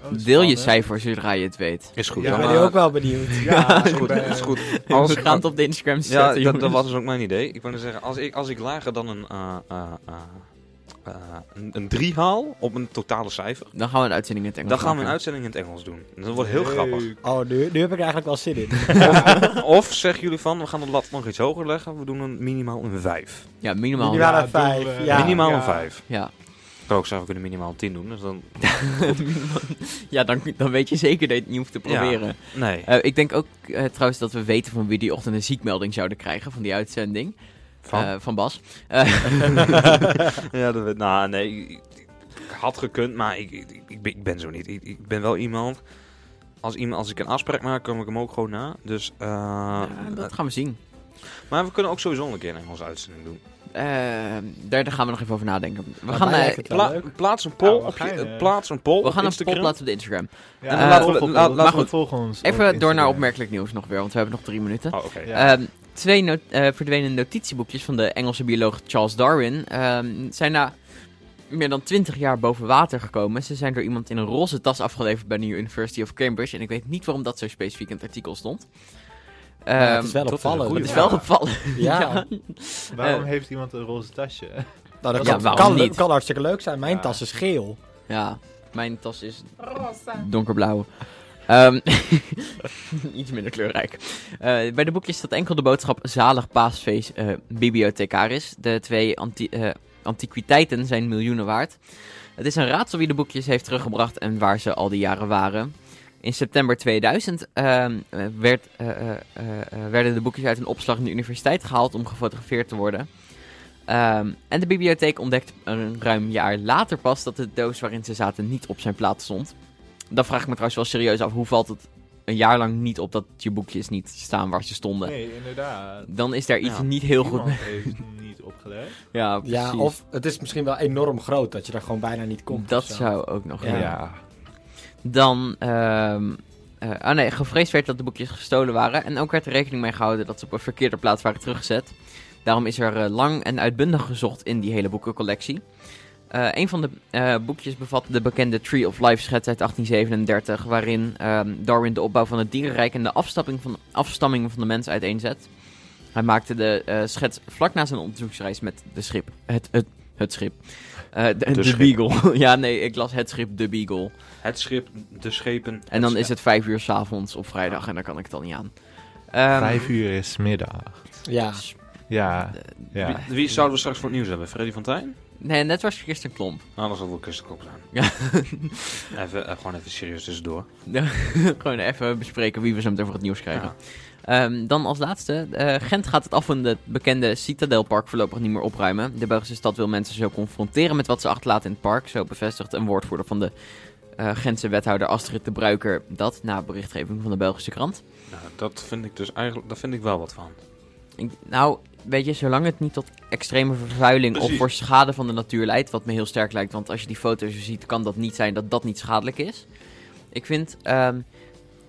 Oh, Deel je spannend. cijfer zodra je het weet. Is goed. Ja, ben nu ook wel benieuwd. Ja, is goed, is goed. Als, We gaan het op de Instagram zetten, ja, dat, was dus ook mijn idee. Ik wil zeggen, als ik, als ik lager dan een, eh, eh, een, een 3 haal op een totale cijfer, Dan gaan we een uitzending in het Engels dan gaan we een maken. uitzending in het Engels doen. En dat wordt heel Leuk. grappig. Oh, nu, nu heb ik eigenlijk wel zin in. Of, of zeggen jullie van, we gaan de lat nog iets hoger leggen. We doen een minimaal een 5. Ja, minimaal. Een vijf. doen we. Ja. minimaal ja. een 5. Ja, Ik ook zeggen, we kunnen minimaal een 10 doen. Dus dan... ja dan, dan weet je zeker dat je het niet hoeft te Ja. proberen. Nee. Eh, ik denk ook eh, trouwens dat we weten van wie die ochtend een ziekmelding zouden krijgen van die uitzending. Van? Eh, van Bas. Eh, ja, dat weet... Nou, nee. Ik, had gekund, maar ik, ik, ik, ben, ik ben zo niet. Ik, ik ben wel iemand... Als, iemand, als ik een afspraak maak, kom ik hem ook gewoon na. Dus, eh, ja, dat gaan we zien. Maar we kunnen ook sowieso een keer een Engelse uitzending doen. Daar, daar gaan we nog even over nadenken. We Maar gaan, Pla- leuk. plaats een poll Nou, we op je, plaats een poll we gaan een poll plaatsen op de Instagram. Ja, En maar laten we- laten we- volg ons. Even door naar opmerkelijk nieuws nog weer, want we hebben nog drie minuten. Oh, oké. Ja. Ehm, twee no- eh, verdwenen notitieboekjes van de Engelse bioloog Charles Darwin ehm, zijn na meer dan 20 jaar boven water gekomen. Ze zijn door iemand in een roze tas afgeleverd bij de University of Cambridge. En ik weet niet waarom dat zo specifiek in het artikel stond. Ja, het Ehm, is wel opvallend. het is wel gevallen. Ja. Waarom eh, heeft iemand een roze tasje? Nou, dat Ja, kan, kan, niet? kan hartstikke leuk zijn. Mijn Ja. tas is geel. Ja, mijn tas is donkerblauw. Ehm, iets minder kleurrijk. Eh, bij de boekjes staat enkel de boodschap zalig paasfeest eh, bibliothecaris. De twee eh, antiquiteiten zijn miljoenen waard. Het is een raadsel wie de boekjes heeft teruggebracht en waar ze al die jaren waren. In september 2000 ehm, eh, werd, werden de boekjes uit een opslag in de universiteit gehaald om gefotografeerd te worden. Ehm, en de bibliotheek ontdekte een ruim jaar later pas dat de doos waarin ze zaten niet op zijn plaats stond. Dan vraag ik me trouwens wel serieus af, hoe valt het een jaar lang niet op dat je boekjes niet staan waar ze stonden? Nee, inderdaad. Dan is daar iets Ja. niet heel goed mee. niet opgelet. Ja, precies. Ja, of het is misschien wel enorm groot dat je daar gewoon bijna niet komt. dat zou ook nog Ja. Ja. Dan, ehm eh, oh nee, gevreesd werd dat de boekjes gestolen waren. En ook werd er rekening mee gehouden dat ze op een verkeerde plaats waren teruggezet. Daarom is er eh, lang en uitbundig gezocht in die hele boekencollectie. Eh, een van de eh, boekjes bevat de bekende Tree of Life schets uit 1837, waarin ehm, Darwin de opbouw van het dierenrijk en de afstapping van, afstamming van de mens uiteenzet. Hij maakte de eh, schets vlak na zijn onderzoeksreis met de schip. Het, het, het schip. Eh, de de schip. Beagle. ja, nee, ik las het schip, de Beagle. Het schip, de schepen. En dan is het vijf uur s'avonds op vrijdag en dan kan ik het al niet aan. Ehm, Vijf uur is middag. Ja, Ja. ja. Wie, wie zouden we straks voor het nieuws hebben? Freddy van Tijn? Nee, net was Kirsten Klomp. Nou, zal het wel Kustenkop zijn. Ja. even, eh, gewoon even serieus tussendoor. Gewoon even bespreken wie we zo meteen voor het nieuws krijgen. Ja. Ehm, dan als laatste, eh, Gent gaat het af van het bekende Citadelpark voorlopig niet meer opruimen. De Belgische stad wil mensen zo confronteren met wat ze achterlaten in het park. Zo bevestigt een woordvoerder van de eh, Gentse wethouder Astrid de Bruiker dat, na berichtgeving van de Belgische krant. Nou, dat vind ik dus eigenlijk, daar vind ik wel wat van. Ik- nou, weet je, zolang het niet tot extreme vervuiling of voor schade van de natuur leidt, wat me heel sterk lijkt, want als je die foto's ziet, kan dat niet zijn dat dat niet schadelijk is. Ik vind, ehm,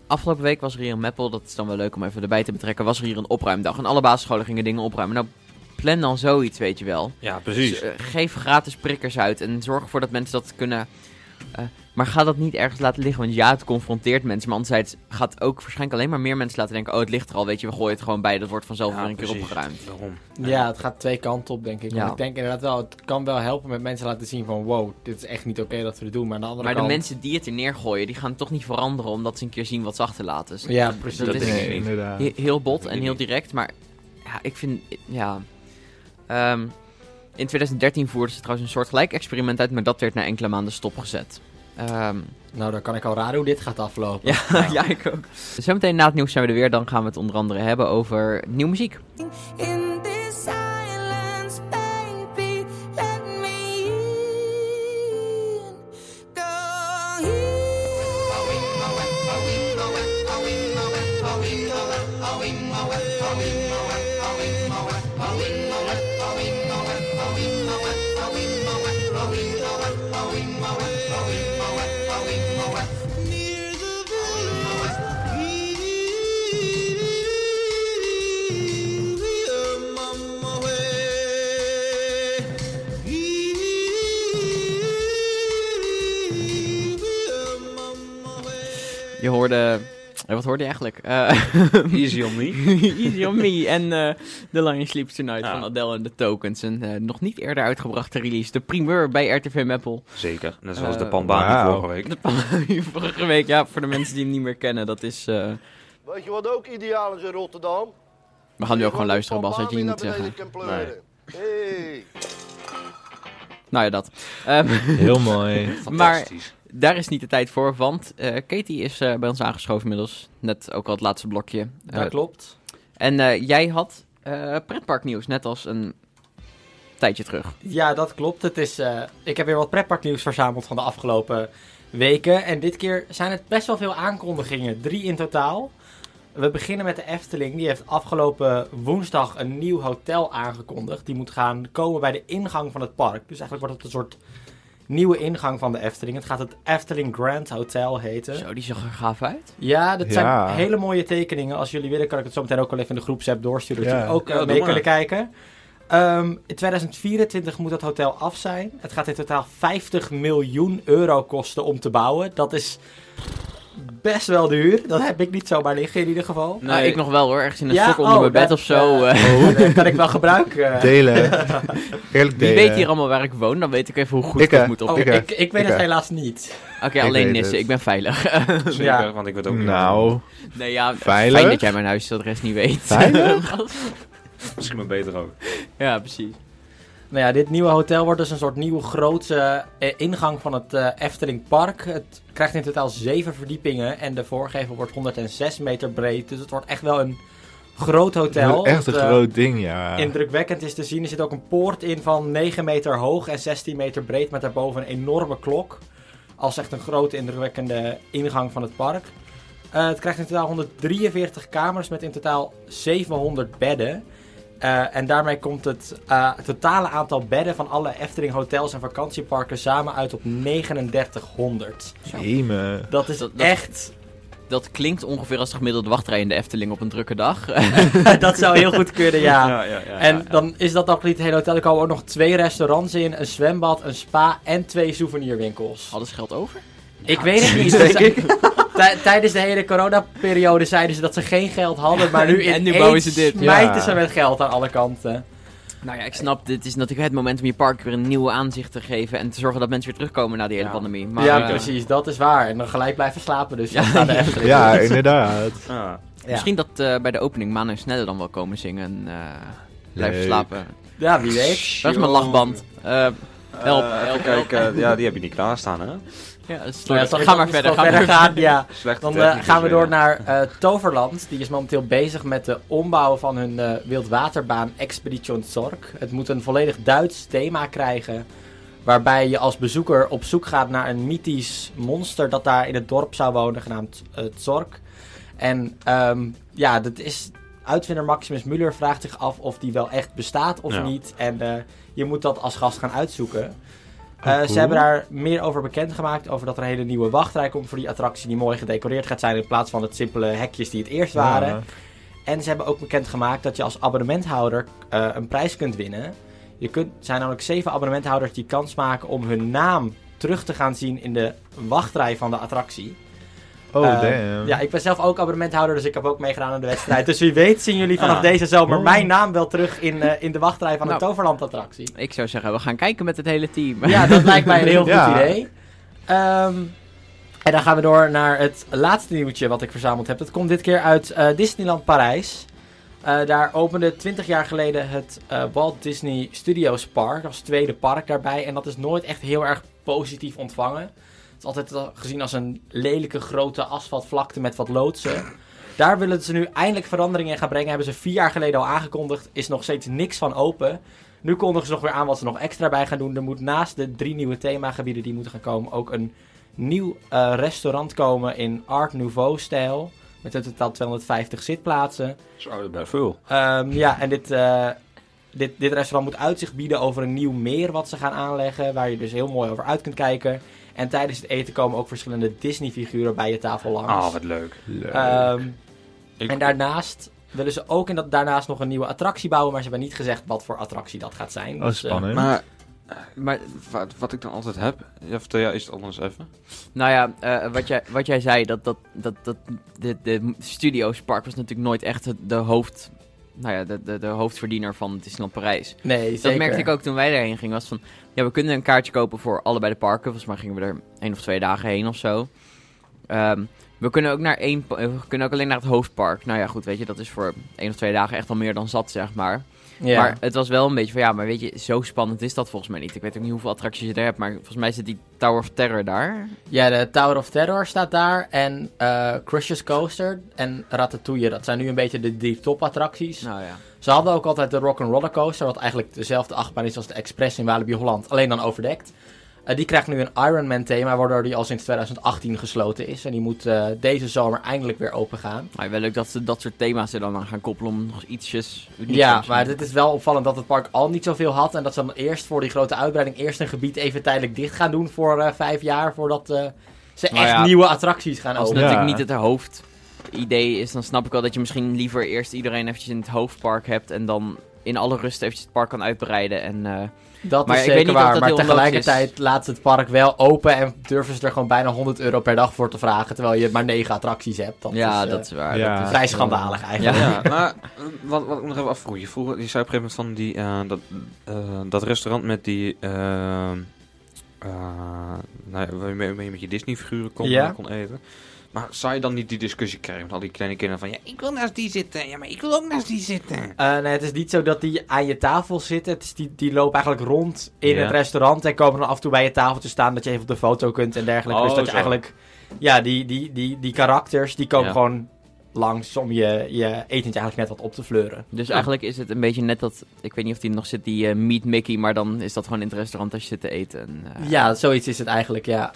afgelopen week was er hier in Meppel, dat is dan wel leuk om even erbij te betrekken, was er hier een opruimdag. En alle basisscholen gingen dingen opruimen. Nou, plan dan zoiets, weet je wel. Ja, Dus, precies. eh, geef gratis prikkers uit en zorg ervoor dat mensen dat kunnen. Eh, maar ga dat niet ergens laten liggen, want ja, het confronteert mensen. Maar anderzijds gaat ook waarschijnlijk alleen maar meer mensen laten denken: oh, het ligt er al, weet je, we gooien het gewoon bij. Dat wordt vanzelf Ja, weer een keer precies. opgeruimd. Waarom? ja, het gaat twee kanten op, denk ik. Ja. Want ik denk inderdaad wel, het kan wel helpen met mensen laten zien van... wow, dit is echt niet oké dat we dit doen. Maar aan de andere Maar de mensen die het er neergooien, die gaan toch niet veranderen omdat ze een keer zien wat ze achterlaten. Dus Ja, precies. dat Dat is nee, heel bot en heel direct, maar ja, ik vind, ja... Ehm, in 2013 voerden ze trouwens een soort gelijk experiment uit, maar dat werd na enkele maanden stopgezet. Ehm, Nou, dan kan ik al raden hoe dit gaat aflopen. ja, ja, ik ook. Zometeen na het nieuws zijn we er weer, dan gaan we het onder andere hebben over nieuwe muziek. In this Je hoorde... eh, wat hoorde je eigenlijk? Eh, Easy on me. Easy on Me en uh, The Lion Sleeps Tonight Ja. van Adele en The Tokens. Een eh, nog niet eerder uitgebrachte release. De primeur bij RTV Meppel. Zeker. Net zoals Eh, de Pambani wauw. vorige week. De vorige week, ja, voor de mensen die hem niet meer kennen. Dat is... eh, Weet je wat ook ideaal is in Rotterdam? we gaan nu ook gewoon luisteren, Bas, wat je niet moet zeggen. Nee. Hey. Nou ja, dat. Ehm, Heel mooi. maar Fantastisch. Daar is niet de tijd voor, want eh, Katie is eh, bij ons aangeschoven inmiddels. Net ook al het laatste blokje. Eh, Dat klopt. en eh, jij had eh pretparknieuws, net als een tijdje terug. Ja, dat klopt. Het is, eh, ik heb weer wat pretparknieuws verzameld van de afgelopen weken. En dit keer zijn het best wel veel aankondigingen. Drie in totaal. We beginnen met de Efteling. Die heeft afgelopen woensdag een nieuw hotel aangekondigd. Die moet gaan komen bij de ingang van het park. Dus eigenlijk wordt het een soort nieuwe ingang van de Efteling. Het gaat het Efteling Grand Hotel heten. Zo, die zag er gaaf uit. Ja, dat zijn Ja. hele mooie tekeningen. Als jullie willen kan ik het zo meteen ook wel even in de groepsapp doorsturen. Dat jullie ook eh, mee kunnen kijken. Ehm, in 2024 moet dat hotel af zijn. Het gaat in totaal 50 miljoen euro kosten om te bouwen. Dat is best wel duur. Dat heb ik niet zomaar liggen in ieder geval. Nou, ik nog wel hoor, ergens in een Ja, stok onder oh, mijn bed dat, of zo. eh, eh. dat kan ik wel gebruiken. Delen. Eerlijk Wie delen. weet hier allemaal waar ik woon, dan weet ik even hoe goed Ik, het eh, moet Oh, op. Ik, ik, ik, weet ik, het eh. helaas niet. Oké, alleen Nissen, ik ben veilig. Zeker, Ja. want ik weet ook niet. Nou, nee, ja, Veilig? fijn dat jij mijn huisadres niet weet. Veilig? Misschien maar beter ook. ja, precies. Nou ja, dit nieuwe hotel wordt dus een soort nieuwe grote eh, ingang van het eh, Efteling Park. Het krijgt in totaal zeven verdiepingen en de voorgevel wordt 106 meter breed. Dus het wordt echt wel een groot hotel. echt een Het, eh, groot ding, ja. Indrukwekkend is te zien. Er zit ook een poort in van 9 meter hoog en 16 meter breed. Met daarboven een enorme klok. Als echt een grote indrukwekkende ingang van het park. Het krijgt in totaal 143 kamers met in totaal 700 bedden. Eh, en daarmee komt het eh, totale aantal bedden van alle Efteling hotels en vakantieparken samen uit op 3900. Jemig. Dat is Dat- dat- echt... Dat klinkt ongeveer als de gemiddelde wachtrij in de Efteling op een drukke dag. dat zou heel goed kunnen, ja. ja, ja, ja, En ja. dan is dat nog niet het hele hotel. Er komen ook nog twee restaurants in, een zwembad, een spa en twee souvenirwinkels. Ze geld over? Ik weet het niet. denk ik. Tij- Tijdens de hele coronaperiode zeiden ze dat ze geen geld hadden, maar nu En nu ineens bouwen ze dit. smijten Ja. ze met geld aan alle kanten. Nou ja, ik snap, dit is natuurlijk het moment om je park weer een nieuw aanzicht te geven en te zorgen dat mensen weer terugkomen na die hele Ja. pandemie. Maar, ja, eh, precies, dat is waar. En dan gelijk blijven slapen, dus Ja. de. Ja, inderdaad. Ah. Ja. Misschien dat eh, bij de opening Manu en Snelle dan wel komen zingen. eh blijven Leuk. slapen. Ja, wie weet. Waar is mijn lachband? Eh help, help, kijken. Ja, die heb je niet klaarstaan, hè? Ja, Nou ja, maar dan verder. gewoon Ga maar verder gaan. Ja. Slechte Dan eh, gaan we door naar eh, Toverland. Die is momenteel bezig met de ombouw van hun eh, wildwaterbaan Expedition Zorg. Het moet een volledig Duits thema krijgen. Waarbij je als bezoeker op zoek gaat naar een mythisch monster dat daar in het dorp zou wonen, genaamd uh, Zorg. En ehm, ja, dat is. Uitvinder Maximus Muller vraagt zich af of die wel echt bestaat of Ja. niet. En eh, je moet dat als gast gaan uitzoeken. Eh, cool. Ze hebben daar meer over bekendgemaakt. Over dat er een hele nieuwe wachtrij komt voor die attractie. Die mooi gedecoreerd gaat zijn. In plaats van het simpele hekjes die het eerst waren. Ja. En ze hebben ook bekendgemaakt dat je als abonnementhouder eh, een prijs kunt winnen. Je kunt, er zijn namelijk zeven abonnementhouders die kans maken om hun naam terug te gaan zien in de wachtrij van de attractie. Oh, Eh, damn. Ja, ik ben zelf ook abonnementhouder, dus ik heb ook meegedaan aan de wedstrijd. Dus wie weet zien jullie vanaf Ah. deze zomer Oh. mijn naam wel terug in, eh, in de wachtrij van de Nou. Toverland attractie. Ik zou zeggen, we gaan kijken met het hele team. Ja, dat lijkt mij een heel goed Ja. idee. Ehm, en dan gaan we door naar het laatste nieuwtje wat ik verzameld heb. Dat komt dit keer uit eh, Disneyland Parijs. Eh, daar opende 20 jaar geleden het eh, Walt Disney Studios Park als tweede park daarbij. En dat is nooit echt heel erg positief ontvangen. Is altijd gezien als een lelijke grote asfaltvlakte met wat loodsen. Daar willen ze nu eindelijk verandering in gaan brengen. Hebben ze vier jaar geleden al aangekondigd. Is nog steeds niks van open. Nu kondigen ze nog weer aan wat ze nog extra bij gaan doen. Er moet naast de drie nieuwe themagebieden die moeten gaan komen ook een nieuw eh, restaurant komen in Art Nouveau-stijl. Met in totaal 250 zitplaatsen. Zo, dat is veel. Ehm, ja, en dit, eh, dit, dit restaurant moet uitzicht bieden over een nieuw meer wat ze gaan aanleggen. Waar je dus heel mooi over uit kunt kijken. En tijdens het eten komen ook verschillende Disney-figuren bij je tafel langs. Ah, wat leuk. Leuk. Ehm, Ik- en daarnaast willen ze ook in dat, daarnaast nog een nieuwe attractie bouwen. Maar ze hebben niet gezegd wat voor attractie dat gaat zijn. oh, Dus, eh, spannend. Maar Maar wat, wat ik dan altijd heb... Ja, vertel jij eerst anders even. Nou ja, eh, wat, jij, wat jij zei, dat, dat, dat, dat de, de Studios Park was natuurlijk nooit echt het- de hoofd... Nou ja, de, de, de hoofdverdiener van Disneyland Parijs. nee, zeker. Dat merkte ik ook toen wij daarheen gingen. Was van, ja, we kunnen een kaartje kopen voor allebei de parken. Volgens mij gingen we er één of twee dagen heen of zo. Ehm, we kunnen ook naar één, we kunnen ook alleen naar het hoofdpark. Nou ja, goed, weet je, dat is voor één of twee dagen echt al meer dan zat, zeg maar. Ja. Maar het was wel een beetje van, ja, maar weet je, zo spannend is dat volgens mij niet. Ik weet ook niet hoeveel attracties je er hebt, maar volgens mij zit die Tower of Terror daar. Ja, de Tower of Terror staat daar. En eh Crush's Coaster en Ratatouille. Dat zijn nu een beetje de drie topattracties. Nou ja. Ze hadden ook altijd de Rock'n'Roller Coaster. Wat eigenlijk dezelfde achtbaan is als de Express in Walibi Holland. Alleen dan overdekt. Eh, die krijgt nu een Ironman thema. Waardoor die al sinds 2018 gesloten is. En die moet eh, deze zomer eindelijk weer open gaan. Maar wel leuk dat ze dat soort thema's er dan aan gaan koppelen om nog ietsjes... Ja, maar het is wel opvallend dat het park al niet zoveel had. En dat ze dan eerst voor die grote uitbreiding eerst een gebied even tijdelijk dicht gaan doen voor eh, vijf jaar. Voordat eh, ze Nou echt ja, nieuwe attracties gaan openen. Ja. natuurlijk niet het hoofdidee is, dan snap ik wel dat je misschien liever eerst iedereen eventjes in het hoofdpark hebt en dan in alle rust eventjes het park kan uitbreiden. En, eh, Dat Maar is ik weet zeker niet of waar, dat maar heel logisch tegelijkertijd laat ze het park wel open en durven ze er gewoon bijna 100 euro per dag voor te vragen, terwijl je maar 9 attracties hebt. Dat ja, is, eh, dat is waar. ja. dat is, vrij schandalig eigenlijk. Ja. Ja, maar eh, wat, wat ik nog even afvroeg. Je, vroeg, je zei op een gegeven moment van die, eh, dat, eh, dat restaurant met die... eh, nou ja, waarmee je met je Disney-figuren kon, Ja. kon eten. Maar zou je dan niet die discussie krijgen met al die kleine kinderen van... Ja, ik wil naast die zitten. Ja, maar ik wil ook naast die zitten. Eh, nee, het is niet zo dat die aan je tafel zitten. Het is die, die lopen eigenlijk rond in Ja. het restaurant en komen dan af en toe bij je tafel te staan dat je even op de foto kunt en dergelijke. Oh, dus dat je eigenlijk, ja, die, die, die, die karakters, die komen Ja. gewoon langs om je, je etentje eigenlijk net wat op te fleuren. Dus eigenlijk is het een beetje net dat, ik weet niet of die nog zit, die eh, Meet Mickey, maar dan is dat gewoon in het restaurant als je zit te eten. En, eh, Ja, zoiets is het eigenlijk, ja.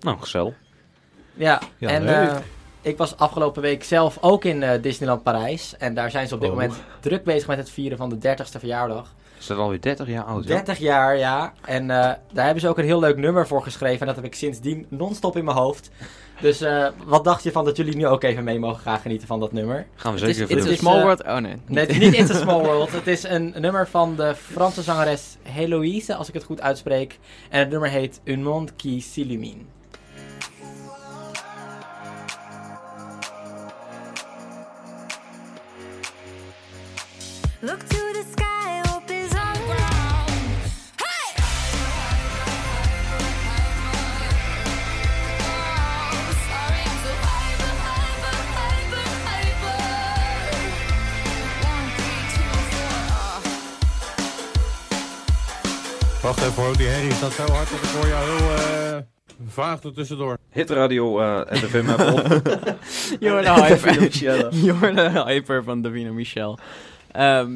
Nou, gezellig. Ja, Ja, en leuk. eh, ik was afgelopen week zelf ook in eh, Disneyland Parijs. En daar zijn ze op dit Oh. moment druk bezig met het vieren van de 30ste verjaardag. Is dat alweer 30 jaar oud? ja? 30 jaar, ja. En eh, daar hebben ze ook een heel leuk nummer voor geschreven. En dat heb ik sindsdien non-stop in mijn hoofd. Dus eh, wat dacht je van dat jullie nu ook even mee mogen gaan genieten van dat nummer? Gaan we zeker it's even a is, doen. small world. Oh nee. Nee, het is niet It's a Small World. Het is een nummer van de Franse zangeres Heloïse, als ik het goed uitspreek. En het nummer heet Un monde qui s'illumine. Wacht even hoor, die herrie staat zo hard dat ik hoor jou heel eh, vaag er tussendoor. Hitradio eh FM app op. You're the hyper. You're the hyper van Davina Michel. Ehm,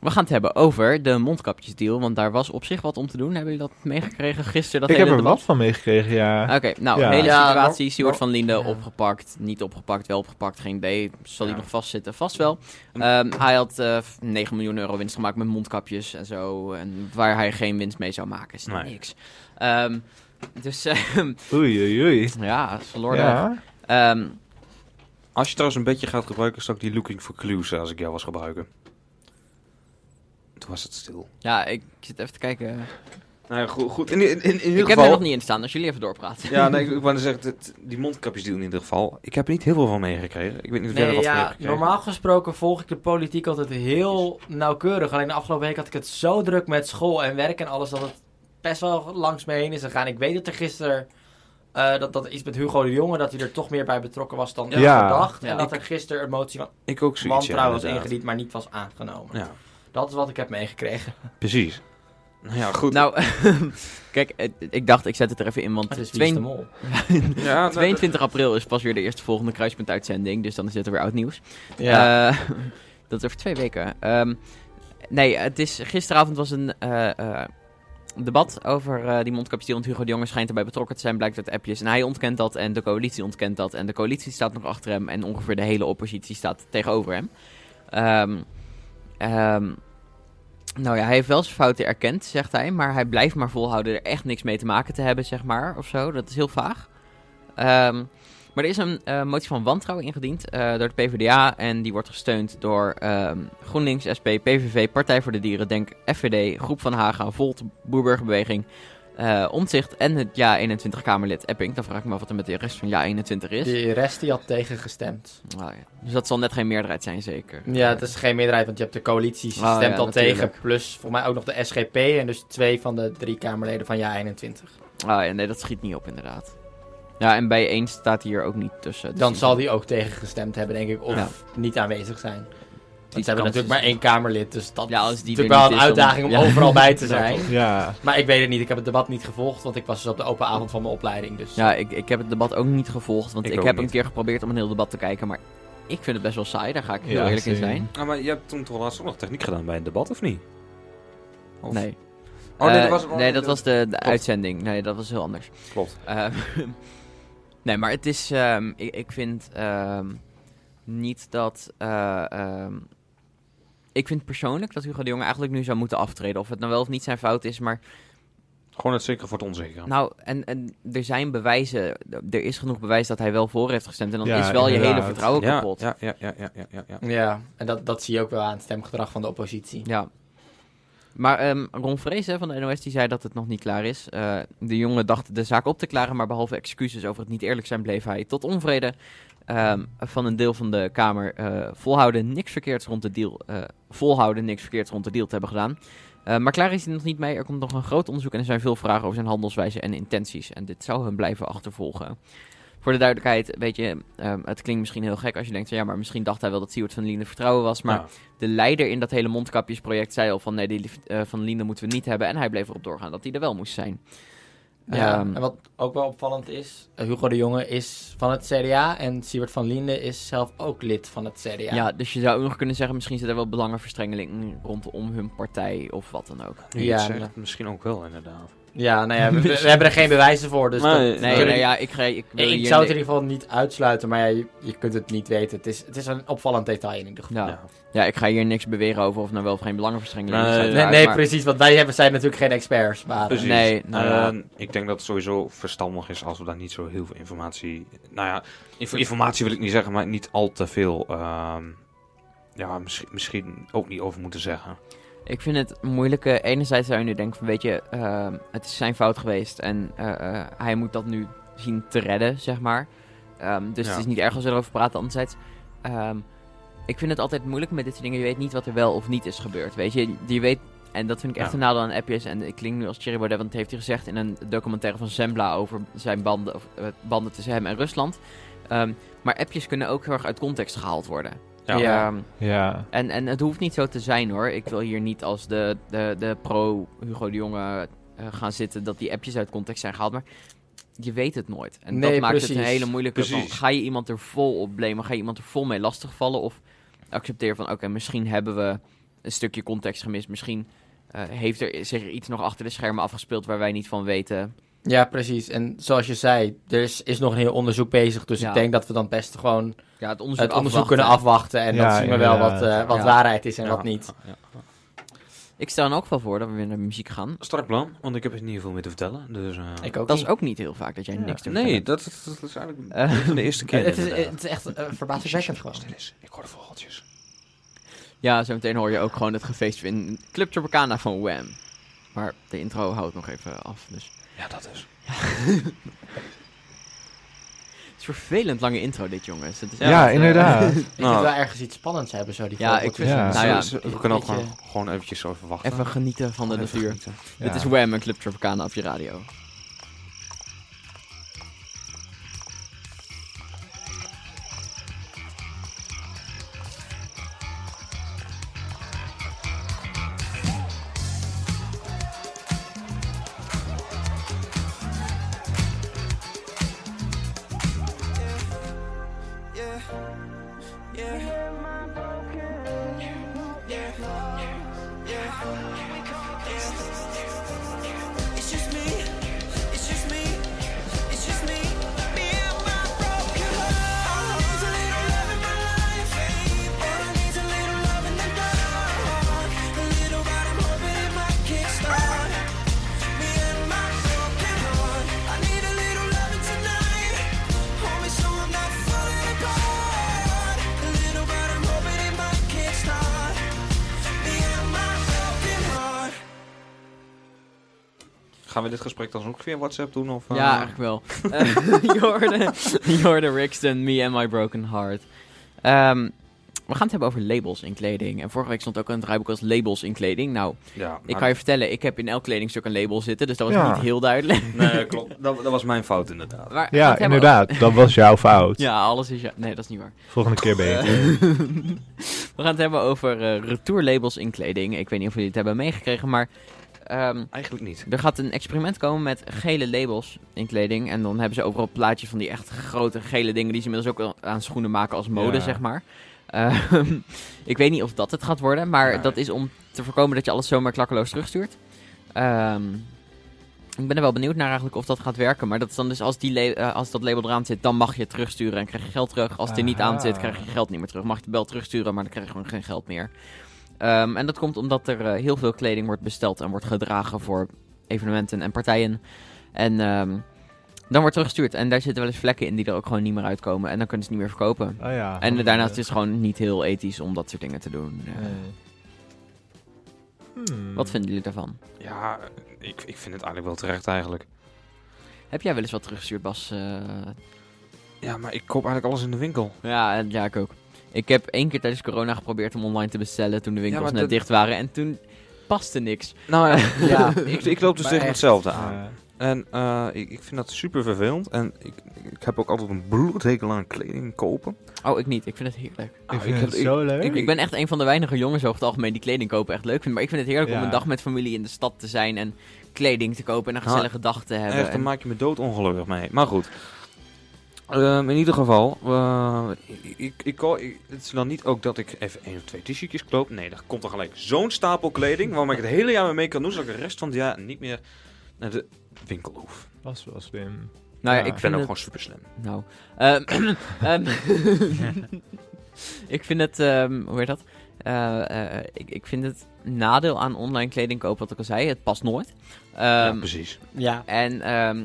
we gaan het hebben over de mondkapjesdeal, want daar was op zich wat om te doen. Hebben jullie dat meegekregen gisteren? Dat ik heb er debat? wat van meegekregen, ja. Oké, nou, Ja. hele Ja, situatie. Stuart nor- van Linden ja. opgepakt, niet opgepakt, wel opgepakt, geen idee. Zal hij Ja. nog vastzitten? Vast wel. Ehm, hij had eh, 9 miljoen euro winst gemaakt met mondkapjes en zo. En waar hij geen winst mee zou maken, is Nee. niks. Ehm, dus ehm, Oei, oei, oei. ja, verloren. Ja. Als je trouwens een beetje gaat gebruiken, zou ik die Looking for Clues eh, als ik jou was gebruiken. Toen was het stil. ja, ik zit even te kijken. Nou ja, goed. goed. In, in, in, in ieder Ik heb er nog niet in staan, als jullie even doorpraten. Ja, nee, ik, ik wou zeggen, die mondkapjes in ieder geval. Ik heb er niet heel veel van meegekregen. Ik weet niet of jij er Nee, wat ja, normaal gesproken volg ik de politiek altijd heel nauwkeurig. Alleen de afgelopen week had ik het zo druk met school en werk en alles dat het best wel langs me heen is gegaan. Ik weet dat er gisteren, eh, dat, dat iets met Hugo de Jonge, dat hij er toch meer bij betrokken was dan Ja. gedacht. Ja. En dat er gisteren een motie van Ik ook zoiets, ja, wantrouwen was ingediend, maar niet was aangenomen. Ja, Dat is wat ik heb meegekregen. precies. Nou ja, goed. Nou, kijk, eh, ik dacht, ik zet het er even in, want Het is twee- Wie is de Mol. ja, nou, 22 april is pas weer de eerste volgende kruispuntuitzending, dus dan is dit er weer oud nieuws. Ja. Eh, dat is over twee weken. Ehm, nee, het is, gisteravond was een eh, eh, debat over eh, die mondkapjesdeal, want Hugo de Jonge schijnt erbij betrokken te zijn, blijkt uit appjes. En hij ontkent dat en de coalitie ontkent dat. En de coalitie staat nog achter hem en ongeveer de hele oppositie staat tegenover hem. Ehm, nou ja, hij heeft wel zijn fouten erkend, zegt hij, maar hij blijft maar volhouden er echt niks mee te maken te hebben, zeg maar, of zo. Dat is heel vaag. Ehm, maar er is een eh, motie van wantrouwen ingediend eh, door de PvdA en die wordt gesteund door ehm, GroenLinks, SP, PVV, Partij voor de Dieren, Denk, FVD, Groep van Haga, Volt, Boerburgerbeweging, Omtzigt en het Ja21-Kamerlid Epping. Dan vraag ik me af wat er met de rest van Ja21 is. Die rest die had tegengestemd. Ah, ja. Dus dat zal net geen meerderheid zijn, zeker. Ja, het is geen meerderheid, want je hebt de coalitie Oh, stemt ja, al natuurlijk. tegen. Plus voor mij ook nog de SGP en dus twee van de drie Kamerleden van Ja21. Ah ja, nee, dat schiet niet op inderdaad. Ja, en bij één staat hier ook niet tussen. Dus Dan zal die ook tegengestemd hebben, denk ik, of Ja. niet aanwezig zijn. Want Die ze hebben natuurlijk is- maar één Kamerlid, dus dat Ja, als is natuurlijk wel een uitdaging om Ja. overal bij te zijn. Ja. Maar ik weet het niet, ik heb het debat niet gevolgd, want ik was dus op de open avond van mijn opleiding. Dus Ja, ik, ik heb het debat ook niet gevolgd, want Ik heb niet. een keer geprobeerd om een heel debat te kijken, maar ik vind het best wel saai, daar ga ik heel Ja, eerlijk in zijn. Ah, maar je hebt toen toch laatst ook nog techniek gedaan bij een debat, of niet? Of- Nee. Oh, nee, Eh, dat was, nee, dat was de, de uitzending. Nee, dat was heel anders. Klopt. Eh, nee, maar het is. ehm, ik, ik vind ehm, niet dat. eh, ehm, ik vind persoonlijk dat Hugo de Jonge eigenlijk nu zou moeten aftreden. Of het nou wel of niet zijn fout is, maar. Gewoon het zeker voor het onzekere. Nou, en, en er zijn bewijzen, er is genoeg bewijs dat hij wel voor heeft gestemd. En dan Ja, is wel je hele vertrouwen kapot. ja, ja, ja, ja, ja, ja, ja. Ja, en dat, dat zie je ook wel aan het stemgedrag van de oppositie. Ja. Maar ehm, Ron Vrees van de NOS die zei dat het nog niet klaar is. Eh, de jongen dacht de zaak op te klaren, maar behalve excuses over het niet eerlijk zijn, bleef hij tot onvrede ehm, van een deel van de Kamer eh, volhouden niks verkeerds rond de deal, eh, volhouden niks verkeerds rond de deal te hebben gedaan. Maar klaar is hij nog niet mee. Er komt nog een groot onderzoek en er zijn veel vragen over zijn handelswijze en intenties. En dit zou hem blijven achtervolgen. Voor de duidelijkheid, weet je, ehm, het klinkt misschien heel gek als je denkt, van, ja, maar misschien dacht hij wel dat Siewert van Liende vertrouwen was. Maar Ja. de leider in dat hele mondkapjesproject zei al van, nee, die eh, van Liende moeten we niet hebben. En hij bleef erop doorgaan dat hij er wel moest zijn. Ja, Ehm, en wat ook wel opvallend is, eh, Hugo de Jonge is van het CDA en Siebert van Liende is zelf ook lid van het CDA. ja. dus je zou ook nog kunnen zeggen, misschien zit er wel belangenverstrengeling rondom hun partij of wat dan ook. Ja, ja. misschien ook wel, inderdaad. Ja, nou ja, we, hebben er geen bewijzen voor, dus Nee, dat- nee, ja, ik, ga, ik, wil ik zou het in ieder geval niet uitsluiten, maar ja, je, je kunt het niet weten. Het is, het is een opvallend detail in ieder geval. Ja. Ja. ja, ik ga hier niks beweren over of nou wel of geen belangenverstrengeling is. Nee, Nee, uiteraard, nee maar- precies, want wij hebben, zijn natuurlijk geen experts. Maar, Precies. Nee, nou ja. Eh, ik denk dat het sowieso verstandig is als we daar niet zo heel veel informatie... Nou ja, inf- informatie wil ik niet zeggen, maar niet al te veel... ehm, ja, misschien, misschien ook niet over moeten zeggen. Ik vind het moeilijke. Enerzijds zou je nu denken van, weet je, ehm, het is zijn fout geweest en eh, eh, hij moet dat nu zien te redden, zeg maar. Ehm, dus Ja. het is niet erg als we erover praten. Anderzijds, ehm, ik vind het altijd moeilijk met dit soort dingen. Je weet niet wat er wel of niet is gebeurd, weet je. Je weet, en dat vind ik echt Ja. een nadeel aan appjes. En ik klink nu als Thierry Baudet, want dat heeft hij gezegd in een documentaire van Zembla over zijn banden, of, eh, banden tussen hem en Rusland. Maar appjes kunnen ook heel erg uit context gehaald worden. Ja. Ja. Ja. en, en het hoeft niet zo te zijn hoor. Ik wil hier niet als de, de, de pro-Hugo de Jonge eh, gaan zitten dat die appjes uit context zijn gehaald. Maar je weet het nooit. En Nee, dat maakt het een hele moeilijke. Van, ga je iemand er vol op blamen? Ga je iemand er vol mee lastigvallen? Of accepteer van oké, misschien hebben we een stukje context gemist. Misschien eh, heeft er zich iets nog achter de schermen afgespeeld waar wij niet van weten. Ja, precies. En zoals je zei, er is, is nog een heel onderzoek bezig. Dus Ja. ik denk dat we dan best gewoon Ja, het onderzoek, het onderzoek afwachten. kunnen afwachten. En Ja, dan zien we wel wat, eh, wat Ja. waarheid is en Ja. wat niet. Ja. Ik stel dan ook wel voor dat we weer naar muziek gaan. Strak plan, want ik heb er niet veel meer te vertellen. Dus, eh, Ik ook Dat niet. is ook niet heel vaak dat jij niks te Nee, vertellen dat, dat, dat is eigenlijk Eh, de eerste keer. het, is, het is echt uh, verbazingwekkend gewoon. Stil is. Ik hoor de vogeltjes. Ja, zometeen hoor je ook gewoon het gefeest in Club Tropicana van Wham. Maar de intro houdt nog even af, dus... Ja, dat is. Het is een vervelend lange intro dit, jongens. Het is Ja, echt, eh, inderdaad. Ik Nou. moet wel ergens iets spannends hebben, zo die Ja, ik vind- Ja. Nou ja, Zo- zo- we kunnen ook gewoon, gewoon eventjes zo even wachten. Even genieten van de Even natuur. Dit Ja. is Wham en Club Tropicana op je radio. Gesprek dan ook via WhatsApp doen? Of, eh? Ja, eigenlijk wel. Eh, je hoorde Rixton, Me and My Broken Heart. Ehm, we gaan het hebben over labels in kleding. En vorige week stond ook een draaiboek als labels in kleding. Nou, Ja, ik maar- kan je vertellen, ik heb in elk kledingstuk een label zitten. Dus dat was Ja. niet heel duidelijk. Nee, klopt. Dat, dat was mijn fout inderdaad. Maar Ja, inderdaad. Dat was jouw fout. Ja, alles is ja. Nee, dat is niet waar. Volgende keer beter. We gaan het hebben over eh retourlabels in kleding. Ik weet niet of jullie het hebben meegekregen, maar ehm, Eigenlijk niet. er gaat een experiment komen met gele labels in kleding. En dan hebben ze overal plaatjes van die echt grote gele dingen die ze inmiddels ook aan schoenen maken als mode, Ja. zeg maar. Ehm, ik weet niet of dat het gaat worden, maar Nee. dat is om te voorkomen dat je alles zomaar klakkeloos terugstuurt. Ehm, ik ben er wel benieuwd naar eigenlijk of dat gaat werken. Maar dat is dan dus als, die eh, als dat label eraan zit, dan mag je het terugsturen en krijg je geld terug. Als het er niet aan zit, krijg je geld niet meer terug. Mag je het wel terugsturen, maar dan krijg je gewoon geen geld meer. Ehm, en dat komt omdat er eh, heel veel kleding wordt besteld en wordt gedragen voor evenementen en partijen. En ehm, dan wordt teruggestuurd. En daar zitten wel eens vlekken in die er ook gewoon niet meer uitkomen. En dan kunnen ze het niet meer verkopen. Oh ja. En daarnaast is het gewoon niet heel ethisch om dat soort dingen te doen. Ja. Hmm. Wat vinden jullie daarvan? Ja, ik, ik vind het eigenlijk wel terecht eigenlijk. Heb jij wel eens wat teruggestuurd, Bas? Eh, Ja, maar ik koop eigenlijk alles in de winkel. Ja, en- ja, ik ook. Ik heb één keer tijdens corona geprobeerd om online te bestellen toen de winkels net dat- dicht waren. En toen paste niks. Nou ja, Ja. ik, ik loop dus Maar tegen echt. hetzelfde aan. Ja. En eh, ik, ik vind dat super vervelend. En ik, ik heb ook altijd een bloedhekel aan kleding kopen. Oh, ik niet. Ik vind het heerlijk. Ik Ah, vind ik het heb- zo leuk. Ik, ik ben echt een van de weinige jongens over het algemeen die kleding kopen echt leuk vindt. Maar ik vind het heerlijk om een dag met familie in de stad te zijn en kleding te kopen en een Nou, gezellige dag te hebben. Echt, dan En- maak je me doodongelukkig mee. Maar goed. Ehm, in ieder geval, eh, ik, ik, ik, het is dan niet ook dat ik even één of twee t-shirtjes koop. Nee, er komt dan gelijk zo'n stapel kleding waarmee ik het hele jaar mee mee kan doen, zodat ik de rest van het jaar niet meer naar de winkel hoef. Was wel slim. nou ja, Ja. ik ben ook het... gewoon super slim. Nou, ehm, ehm, ik vind het, ehm, hoe heet dat? Eh, eh, ik, ik vind het nadeel aan online kleding kopen, wat ik al zei, het past nooit. ja, precies. Ja. En ehm,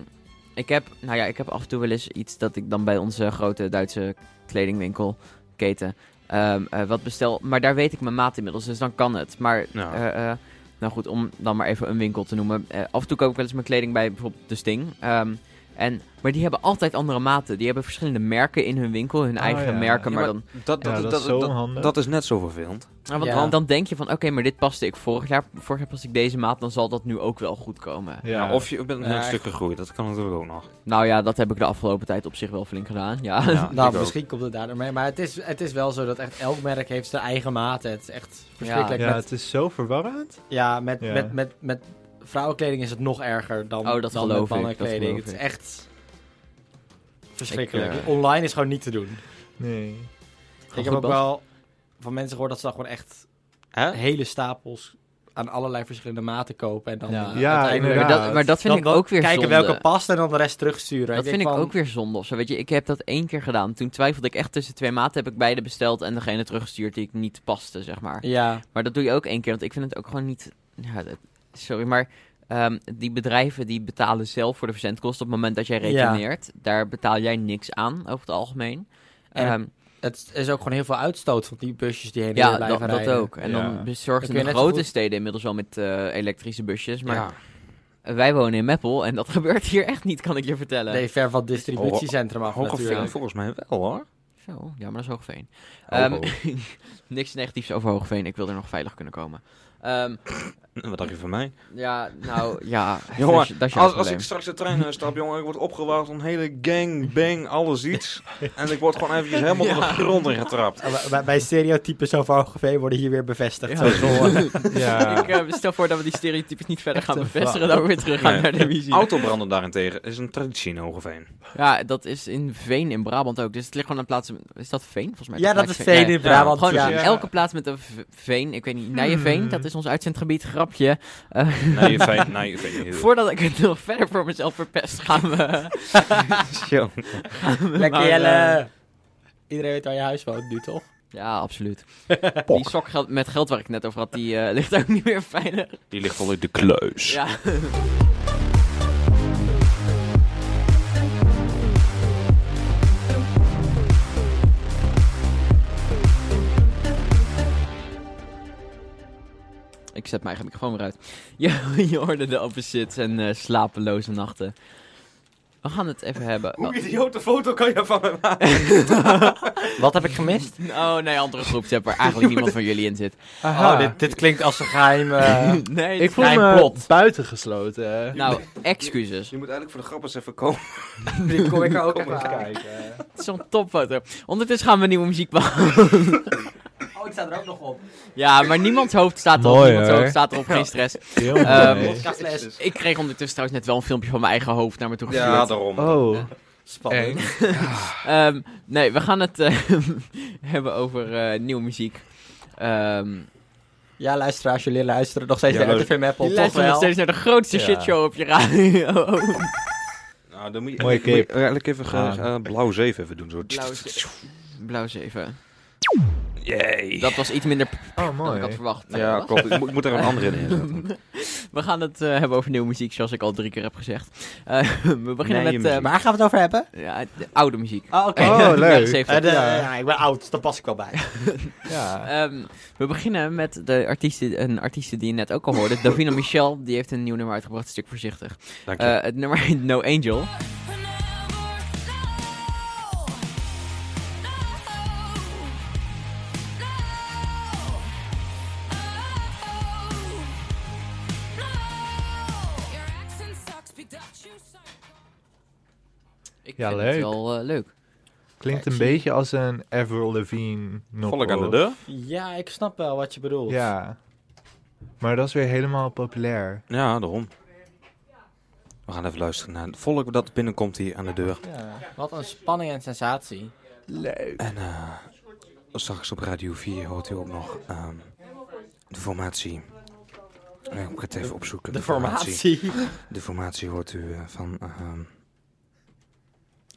ik, heb, nou ja, ik heb af en toe wel eens iets dat ik dan bij onze grote Duitse kledingwinkel, keten, ehm, eh, wat bestel. Maar daar weet ik mijn maat inmiddels, dus dan kan het. Maar, eh, eh, nou goed, om dan maar even een winkel te noemen. Af en toe koop ik wel eens mijn kleding bij bijvoorbeeld De Sting. Ehm, en, maar die hebben altijd andere maten. Die hebben verschillende merken in hun winkel, hun Oh, eigen ja. merken. Ja, maar maar dan, Dat, dat, Ja, dat, dat is dat, zo dat, handig. dat is net zo vervelend. nou, want Ja. dan, dan denk je van, oké, maar dit paste ik vorig jaar. Vorig jaar paste ik deze maat, dan zal dat nu ook wel goed komen. Ja. Of je bent een stuk gegroeid, dat kan natuurlijk ook nog. Nou ja, dat heb ik de afgelopen tijd op zich wel flink gedaan. Ja. Ja, Nou, ook. misschien komt het daardoor mee. Maar het is, het is wel zo dat echt elk merk heeft zijn eigen maten. Het is echt verschrikkelijk. Ja, met, het is zo verwarrend. ja, met, Ja. Met, met, met vrouwenkleding is het nog erger dan, Oh, dat dan met ik, mannenkleding. Het is ik. echt verschrikkelijk. Ik, eh, Online is gewoon niet te doen. Nee. ik goed, heb ook wel van mensen gehoord dat ze dan gewoon echt Hè? hele stapels aan allerlei verschillende maten kopen. En dan Ja. maar, dat, maar dat vind dan- ik ook weer kijken zonde. welke past en dan de rest terugsturen. Dat denk vind ik van, ook weer zonde of zo. Weet je, ik heb dat één keer gedaan. Toen twijfelde ik echt tussen twee maten. Heb ik beide besteld en degene teruggestuurd die ik niet paste, zeg maar. Ja, Maar dat doe je ook één keer, want ik vind het ook gewoon niet... Ja, dat- sorry, maar ehm, die bedrijven die betalen zelf voor de verzendkosten op het moment dat jij Ja. retourneert. Daar betaal jij niks aan, over het algemeen. En Ehm, het is ook gewoon heel veel uitstoot van die busjes die heen en weer ja, blijven dat, dat ook. En Ja. dan je de grote goed- steden inmiddels wel met eh, elektrische busjes. Maar Ja. wij wonen in Meppel en dat gebeurt hier echt niet, kan ik je vertellen. Nee, ver van het distributiecentrum af natuurlijk. volgens mij wel hoor. Zo, ja, maar dat is Hoogveen. Ho, Ehm, ho. niks negatiefs over Hoogveen. Ik wil er nog veilig kunnen komen. Ehm, Wat dacht je van mij? ja, nou, ja. Jongen, dat is, dat is jouw als, ik straks de trein stap, jongen, ik word opgewacht een hele gang, bang, alles iets. en ik word gewoon eventjes helemaal op de grond ingetrapt. Bij- Bij, zo van Hoogeveen worden hier weer bevestigd. Ja. Ja. Ik eh, stel voor dat we die stereotypes niet verder gaan bevestigen. We weer terug gaan Nee. naar de visie. Autobranden daarentegen is een traditie in Hogeveen. Ja, dat is in Veen in Brabant ook. Dus het ligt gewoon aan plaatsen. Is dat Veen? Volgens mij Ja, dat is Veen in Brabant. Gewoon ja. Ja. elke plaats met een veen. Ik weet niet, Nijenveen, Hmm. dat is ons uitzendgebied. Grapje. Eh, Nee, je nee, je. Voordat ik het nog verder voor mezelf verpest, gaan we... Lekker Jelle. eh, Iedereen weet waar je huis woont nu, toch? Ja, absoluut. Die sok geld, met geld waar ik net over had, die eh, ligt ook niet meer veilig. Die ligt al in de kluis. Ja. Ik zet mijn eigen microfoon weer uit. Je, je hoorde de opposites en eh, slapeloze nachten. We gaan het even hebben. Hoe idiote foto kan je van me maken? Wat heb ik gemist? Oh nee, andere groepsapp waar eigenlijk niemand van jullie in zit. Oh, dit, dit klinkt als een geheim... eh, nee, Ik voel me plot. buitengesloten. Nou, excuses. Je moet eigenlijk voor de grap eens even komen. dit kom ik er ook even eens aan. Kijk. Het is zo'n topfoto. Ondertussen gaan we nieuwe muziek behandelen. Oh, ik sta er ook nog op. ja, maar niemands hoofd staat erop. Mooi, niemands hoor. hoofd staat erop, geen stress. Heel Ehm, mooi. Ik kreeg ondertussen trouwens net wel een filmpje van mijn eigen hoofd naar me toe gestuurd. Ja, daarom. Oh, Spannend. Ehm, nee, we gaan het eh, hebben over eh, nieuwe muziek. Ehm Ja, luisteraars, jullie luisteren nog steeds Ja, naar luister- RTV toch luistert nog wel? steeds naar de grootste Ja. shitshow op je radio. Nou, dan moet je, Mooie moet je cape. eigenlijk even eh, blauw 7 even doen. Zo. Blauw, Blauw 7. Yay. Dat was iets minder oh dan ik had mooi. verwacht. Ja, klopt. Ik moet, ik moet er een andere in zetten. We gaan het eh, hebben over nieuwe muziek, zoals ik al drie keer heb gezegd. Eh, we beginnen Nee, met... eh, Waar gaan we het over hebben? Ja, de oude muziek. Oh, oké. Oh, leuk. Jaren 70. De- Ja. ja. ik ben oud, daar pas ik wel bij. Ja. Ehm, we beginnen met de artiesten, een artiest die je net ook al hoorde. Davina Michel, die heeft een nieuw nummer uitgebracht, een stuk voorzichtig. Dank je. Eh, het nummer heet No Angel. Ja, vind leuk. het wel eh, leuk. Klinkt een beetje als een Avril Lavigne Volk aan de deur. Ja, ik snap wel wat je bedoelt. Ja. Maar dat is weer helemaal populair. Ja, daarom. We gaan even luisteren naar het volk dat binnenkomt hier aan de deur. Ja, Wat een spanning en sensatie. Leuk. En eh, straks op Radio 4 hoort u ook nog ehm, de formatie. Ik ga het even opzoeken. De formatie. De formatie hoort u eh, van...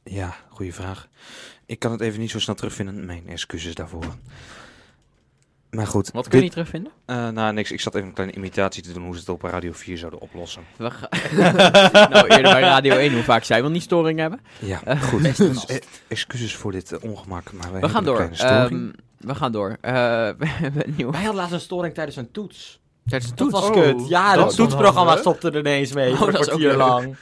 ehm, ja, goede vraag. Ik kan het even niet zo snel terugvinden. Mijn excuses daarvoor. Maar goed. Wat kun je niet terugvinden? Eh, nou, niks. Ik zat even een kleine imitatie te doen hoe ze het op Radio 4 zouden oplossen. We gaan- nou, eerder bij Radio 1, hoe vaak zij wel niet storing hebben. Ja, Eh, goed. Dus, eh, excuses voor dit ongemak, maar wij We gaan door. een. Ehm, we gaan door. Eh, we hebben een nieuw... Wij hadden laatst een storing tijdens een toets. Tijdens de Dat toets. was Oh, kut. Ja, dat toetsprogramma stopte er ineens mee. Oh, voor een kwartier lang.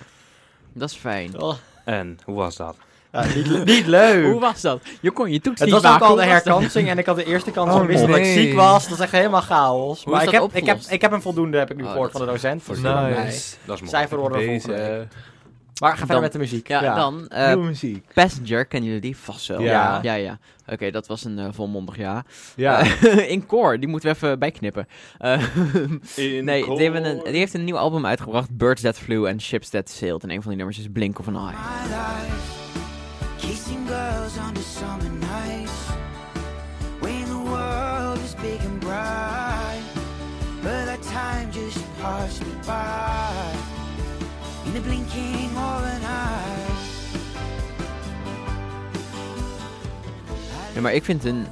Dat is fijn. Oh, En, hoe was dat? ja, niet, le- niet leuk. Hoe was dat? Je kon je toets Het was ook al de dat? herkansing en ik had de eerste kans Oh, gemist omdat ik ziek was. Dat is echt helemaal chaos. Hoe maar is ik dat heb, ik, heb, ik heb een voldoende, heb ik nu Oh, gehoord dat van de docent. voor. Nice. Dat is mooi. Cijfer horen we volgende. Deze. Maar ga verder Dan- met de muziek. Ja, Ja. dan eh, Nieuwe muziek. Passenger, kennen jullie die? Vast wel. Ja. ja. ja. Oké, dat was een eh, volmondig ja. Ja. Eh, in Core, die moeten we even bijknippen. Eh, nee, die, hebben een, die heeft een nieuw album uitgebracht, Birds That Flew en Ships That Sailed. En een van die nummers is Blink of an Eye. my life. Kissing girls under summer nights. When the world is big and bright. But that time just passed me by. In the blinking of Ja, maar ik vind een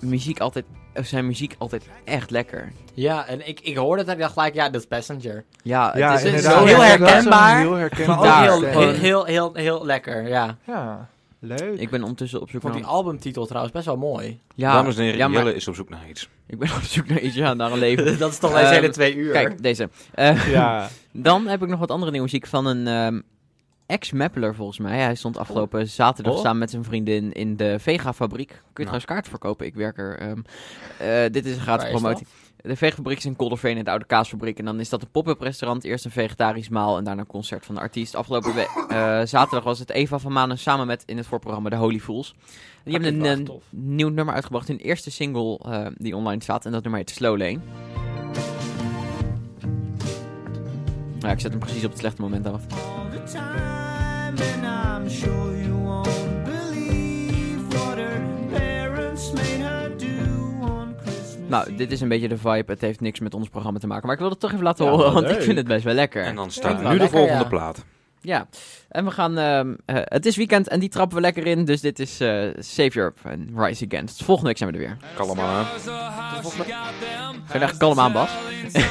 muziek altijd, zijn muziek altijd echt lekker. Ja, en ik, ik hoorde het en ik dacht gelijk, ja, dat is Passenger. Ja, Ja, het is, het is inderdaad. zo heel herkenbaar, Heel Maar herkenbaar. ook heel, heel, heel, heel, heel lekker, ja. Ja, leuk. Ik ben ondertussen op Ik zoek vond naar... die albumtitel trouwens best wel mooi. Ja, Dames en heren, ja, maar Jelle is op zoek naar iets. ik ben op zoek naar iets, ja, naar een leven. dat is toch Ehm, deze hele twee uur. Kijk, deze. Eh, Ja. Dan heb ik nog wat andere nieuwe muziek van een ehm, ex-mappeler volgens mij. Hij stond afgelopen zaterdag Oh. samen met zijn vriendin in de Vega-fabriek. Kun je Nou. trouwens kaart verkopen? Ik werk er. ehm, eh, dit is een gratis promotie. De Vega-fabriek is in Kolderveen in de oude kaasfabriek. En dan is dat een pop-up restaurant. Eerst een vegetarisch maal en daarna een concert van de artiest. Afgelopen eh, zaterdag was het Eva van Manen samen met in het voorprogramma de Holy Fools. Die hebben een, tof. nieuw nummer uitgebracht. Hun eerste single eh, die online staat. En dat nummer heet Slow Lane. Ja, ik zet hem precies op het slechte moment af. Nou, dit is een beetje de vibe. Het heeft niks met ons programma te maken. Maar ik wil het toch even laten Ja, horen, want ik vind het best wel lekker. En dan Ja, staat wel nu de lekker, volgende ja. plaat. Ja, en we gaan... ehm, eh, het is weekend en die trappen we lekker in. Dus dit is eh Save Europe en Rise Against. Volgende week zijn we er weer. Kalm aan. Ga je echt kalm aan, Bas?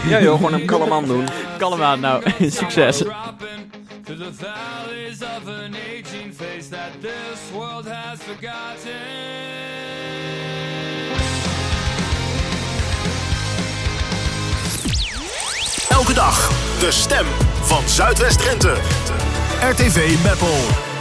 Ja joh, gewoon hem kalm aan doen. Kalm aan, nou. Succes. To the valleys of an aging face that this world has forgotten. Elke dag de stem van Zuidwest-Drenthe. RTV Meppel.